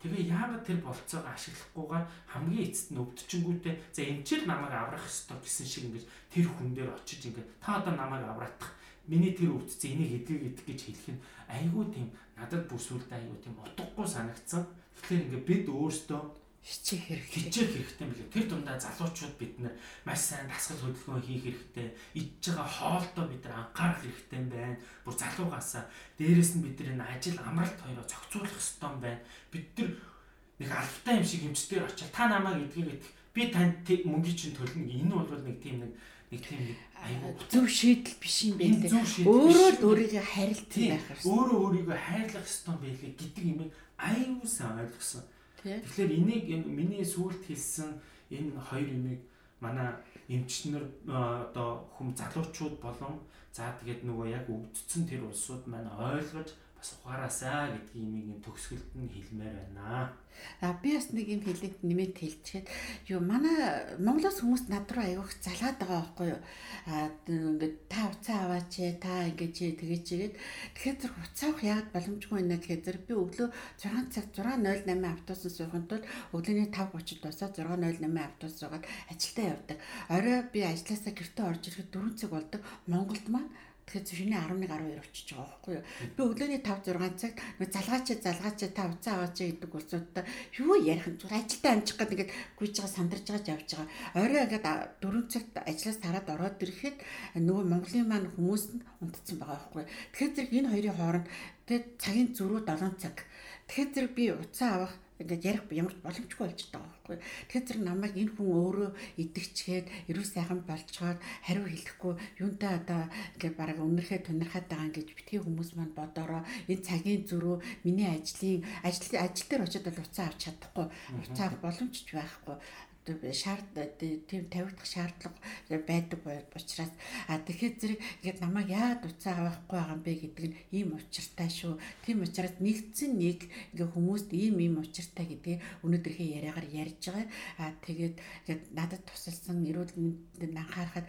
S1: Тэгээ яагаад тэр болцоогоо ашиглахгүйгээр хамгийн эцэст нь өвдчингүүтээ за эмчээр намайг аврах ёстой гэсэн шиг ингэж тэр хүн дээр очиж ингээд та одоо намайг авраадах миний тэр өвдсөн энийг эдгийг идэх гэж хэлэх нь айгүй тийм надад бүр сүлдээ айгүй тийм утгагүй санагдсан. Тэгэхээр ингээ бид өөрсдөө
S2: хичээх хэрэгтэй.
S1: Хичээх хэрэгтэй мөлий. Тэр дундаа залуучууд бид нэр маш сайн дасгал хөдөлгөөн хийх хэрэгтэй. Идж байгаа хоолтой бид нар анхаарах хэрэгтэй байна. Бүр залуугаасаа дээрэс нь бид нар энэ ажил амралт хоёроо зохицуулах хэрэгтэй юм байна. Бид нар нэг алфтай юм шиг эмчдэр очиад та намайг эдгийг идэх би танд мөнгө чинь төлнө. Энэ бол нэг тийм нэг нэг тийм
S2: айгүй зөв шийдэл биш юм байна. Өөрөө л өөрийгөө хайрлах байх
S1: хэрэгтэй. Өөрөө өөрийгөө хайрлах ёстой байлээ гэдэг юм айгүй сайн ойлгосон. Тэгэхээр энийг миний сүулт хэлсэн энэ хоёр юмыг манай эмчнэр одоо хүм залуучууд болон за тэгээд нөгөө яг өвдсөн тэр улсууд маань ойлгож бас ухаараасаа гэдгийг юм төгсгөлд нь хэлмээр байна.
S2: А би бас нэг юм хэлээд нэмээд хэлчихэд юу манай Монголоос хүмүүс над руу аявуух залгаад байгаа байхгүй юу? А ингээд та уцаа аваач та ингээд чи тэгээ чигээд тэгэхээр зэрэг уцаа авах яагаад боломжгүй нэ гэхээр зэрэг би өглөө 6 цаг 6:08 автобусан суухын тулд өглөөний 5:30-д босоод 6:08 автобус суугаад ажилдаа явдаг. Орой би ажилласаа гэртээ орж ирэхэд 4 цаг болдог. Монголд маань Тэгэхээр шөнийн 11 12 болчихж байгаа байхгүй юу. Би өглөөний 5 6 цагт нөө залгаач залгаач та уцаа аваач гэдэг улсуудаа юу ярих юм зүгээр ажилдаа амжих гэдэг ингээд гүйж байгаа сандарч байгаа явж байгаа. Орой ингээд 4 цагт ажлаас тараад ороод ирэхэд нөгөө Монголын маань хүмүүс нь унтцсан байгаа байхгүй юу. Тэгэхээр зэрэг энэ хоёрын хооронд тэгээд цагийн зөрүү 7 цаг. Тэгэхээр зэрэг би уцаа авах ингээд ярих ямар боломжгүй болж байгаа байхгүй. Тэгэхээр зэрэг намайг энэ хүн өөрөө идэгчгээд эрүү сайхан болцохоор хариу хэлэхгүй юунтай одоо ингээд бараг өнөрхөө тунирхаад байгаа гэж битгий хүмүүс маань бодороо энэ цагийн зөрүү миний ажлын ажил ажил дээр очиод бол уцаа авч чадахгүй уцаа авах боломжч байхгүй шаард тийм тавигдах шаардлага байдаг учраас а тэгэхээр зэрэг ингээд намайг яагаад уцаа авахгүй байгаа юм бэ гэдэг нь ийм учиртай шүү. Тийм учраас нэгдсэн нэг ингээд хүмүүст ийм ийм учиртай гэдгийг өнөөдрийнхээ яриагаар ярьж байгаа. А тэгээд ингээд надад тусалсан эрүүл мэндэд анхаарахад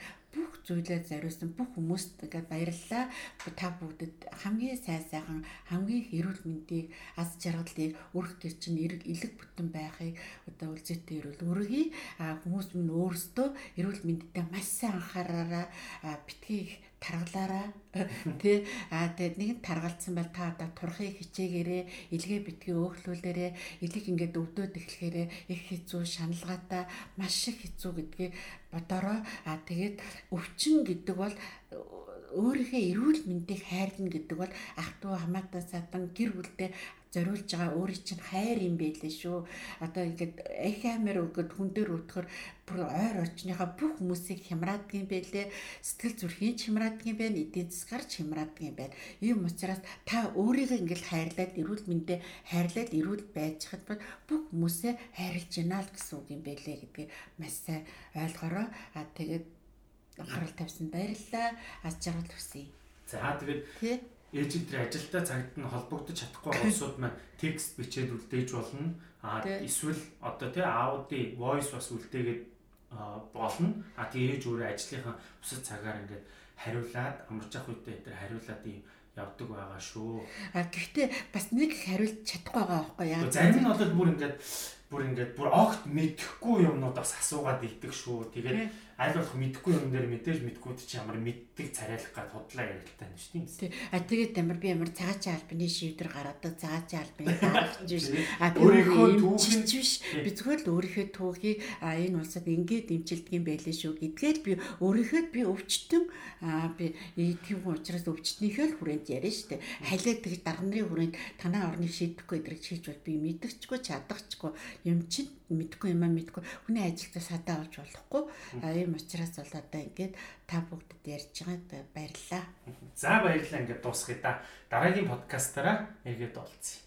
S2: бүх зүйлээ зориулсан бүх хүмүүст ингээд баярлалаа. Та бүгдэд хамгийн сайн сайхан хамгийн эрүүл мэндийг аз жаргалыг өрх төр чинь элэг бүтэн байхыг одоо үлзээтэй эрүүл өргөе. Хүмүүс минь өөрсдөө эрүүл мэндэд маш сайн анхаараараа битгий таргалаараа. Тий а тэгээд нэг нь таргалцсан бол та одоо турхыг хичээгээрээ илгээ битгий өөхлүүлээрээ илэг ингээд өвдөөд эхлэхээрээ их хэцүү шаналгаатай маш их хэцүү гэдгийг бодороо. А тэгээд өвчин гэдэг бол өөрийнхөө эрүүл мэндийг хайрлна гэдэг бол ах トゥ хамаатан садан гэр бүлдээ зориулж байгаа өөрийн чинь хайр юм байлээ шүү. Одоо ингээд их амир өгöd хүн дээр өтгөр бүр ойр орчныхаа бүх хүмүүсийг хямраадгийн байлээ. Сэтгэл зүрхийн хямраадгийн байна, эдийн засгаар хямраадгийн байна. Ийм учраас та өөрийгөө ингээд хайрлаад эрүүл мэндэ хайрлаад эрүүл байж хад бүх хүмүүсээ хайрлж гинэ л гэсэн үг юм байлээ гэдгийг маш сайн ойлгороо. А тэгээд анхаарал тавьсан баярлалаа. Аз жаргал хүсье.
S1: За тэгээд ээж тэр ажилдаа цагт нь холбогдож чадахгүй *coughs* улсууд маань текст бичээд үлдээж болно. А эсвэл одоо тий аудио voice бас үлдээгээд болно. А тий ээж өөрөө ажлынхаа бусад цагаар ингээд хариулаад амарч явах үедээ тэр хариулаад ийм явдаг байгаа шүү.
S2: А гэхдээ бас нэг хариулж чадахгүй байгаа байхгүй
S1: яа. Зарим нь бол бүр ингээд бүр ингээд бүр огт мэдэхгүй юмнууд бас асуугаад идэг шүү. Тэгээд аль болох мэдэхгүй юм дээр мэдээж мэдгүйд чи ямар мэддэг царайлах гад худлаа ярилтай юм шүү
S2: дээ. А тэгээд ямар би ямар цагаачийн албаны шийдвэр гаргадаг цагаачийн албаны гаргаж биш. А
S1: өөрийнхөө түүхийг
S2: биш. Би зүгээр л өөрийнхөө түүхийг а энэ улсад ингээд дэмжилдэг юм байлээ шүү гэдгээл би өөрийнхөө би өвчтөн а би тийм учраас өвчтнийхөө л хүрээнд яриа шүү дээ. Халиад тэгж дарга нарын хүрээнд танаа орныг шийдэхгүй эдрэг хийж бол би мэдчихгүй чадахчгүй юм чинь мэдгүй юм аа мэдгүй хүний ажилдаа садаа олж болохгүй а ийм учраас бол одоо ингээд та бүгдэд ярьж байгаа баярлалаа.
S1: За баярлалаа ингээд дуусгая да. Дараагийн подкастаараа эргээд уулзъя.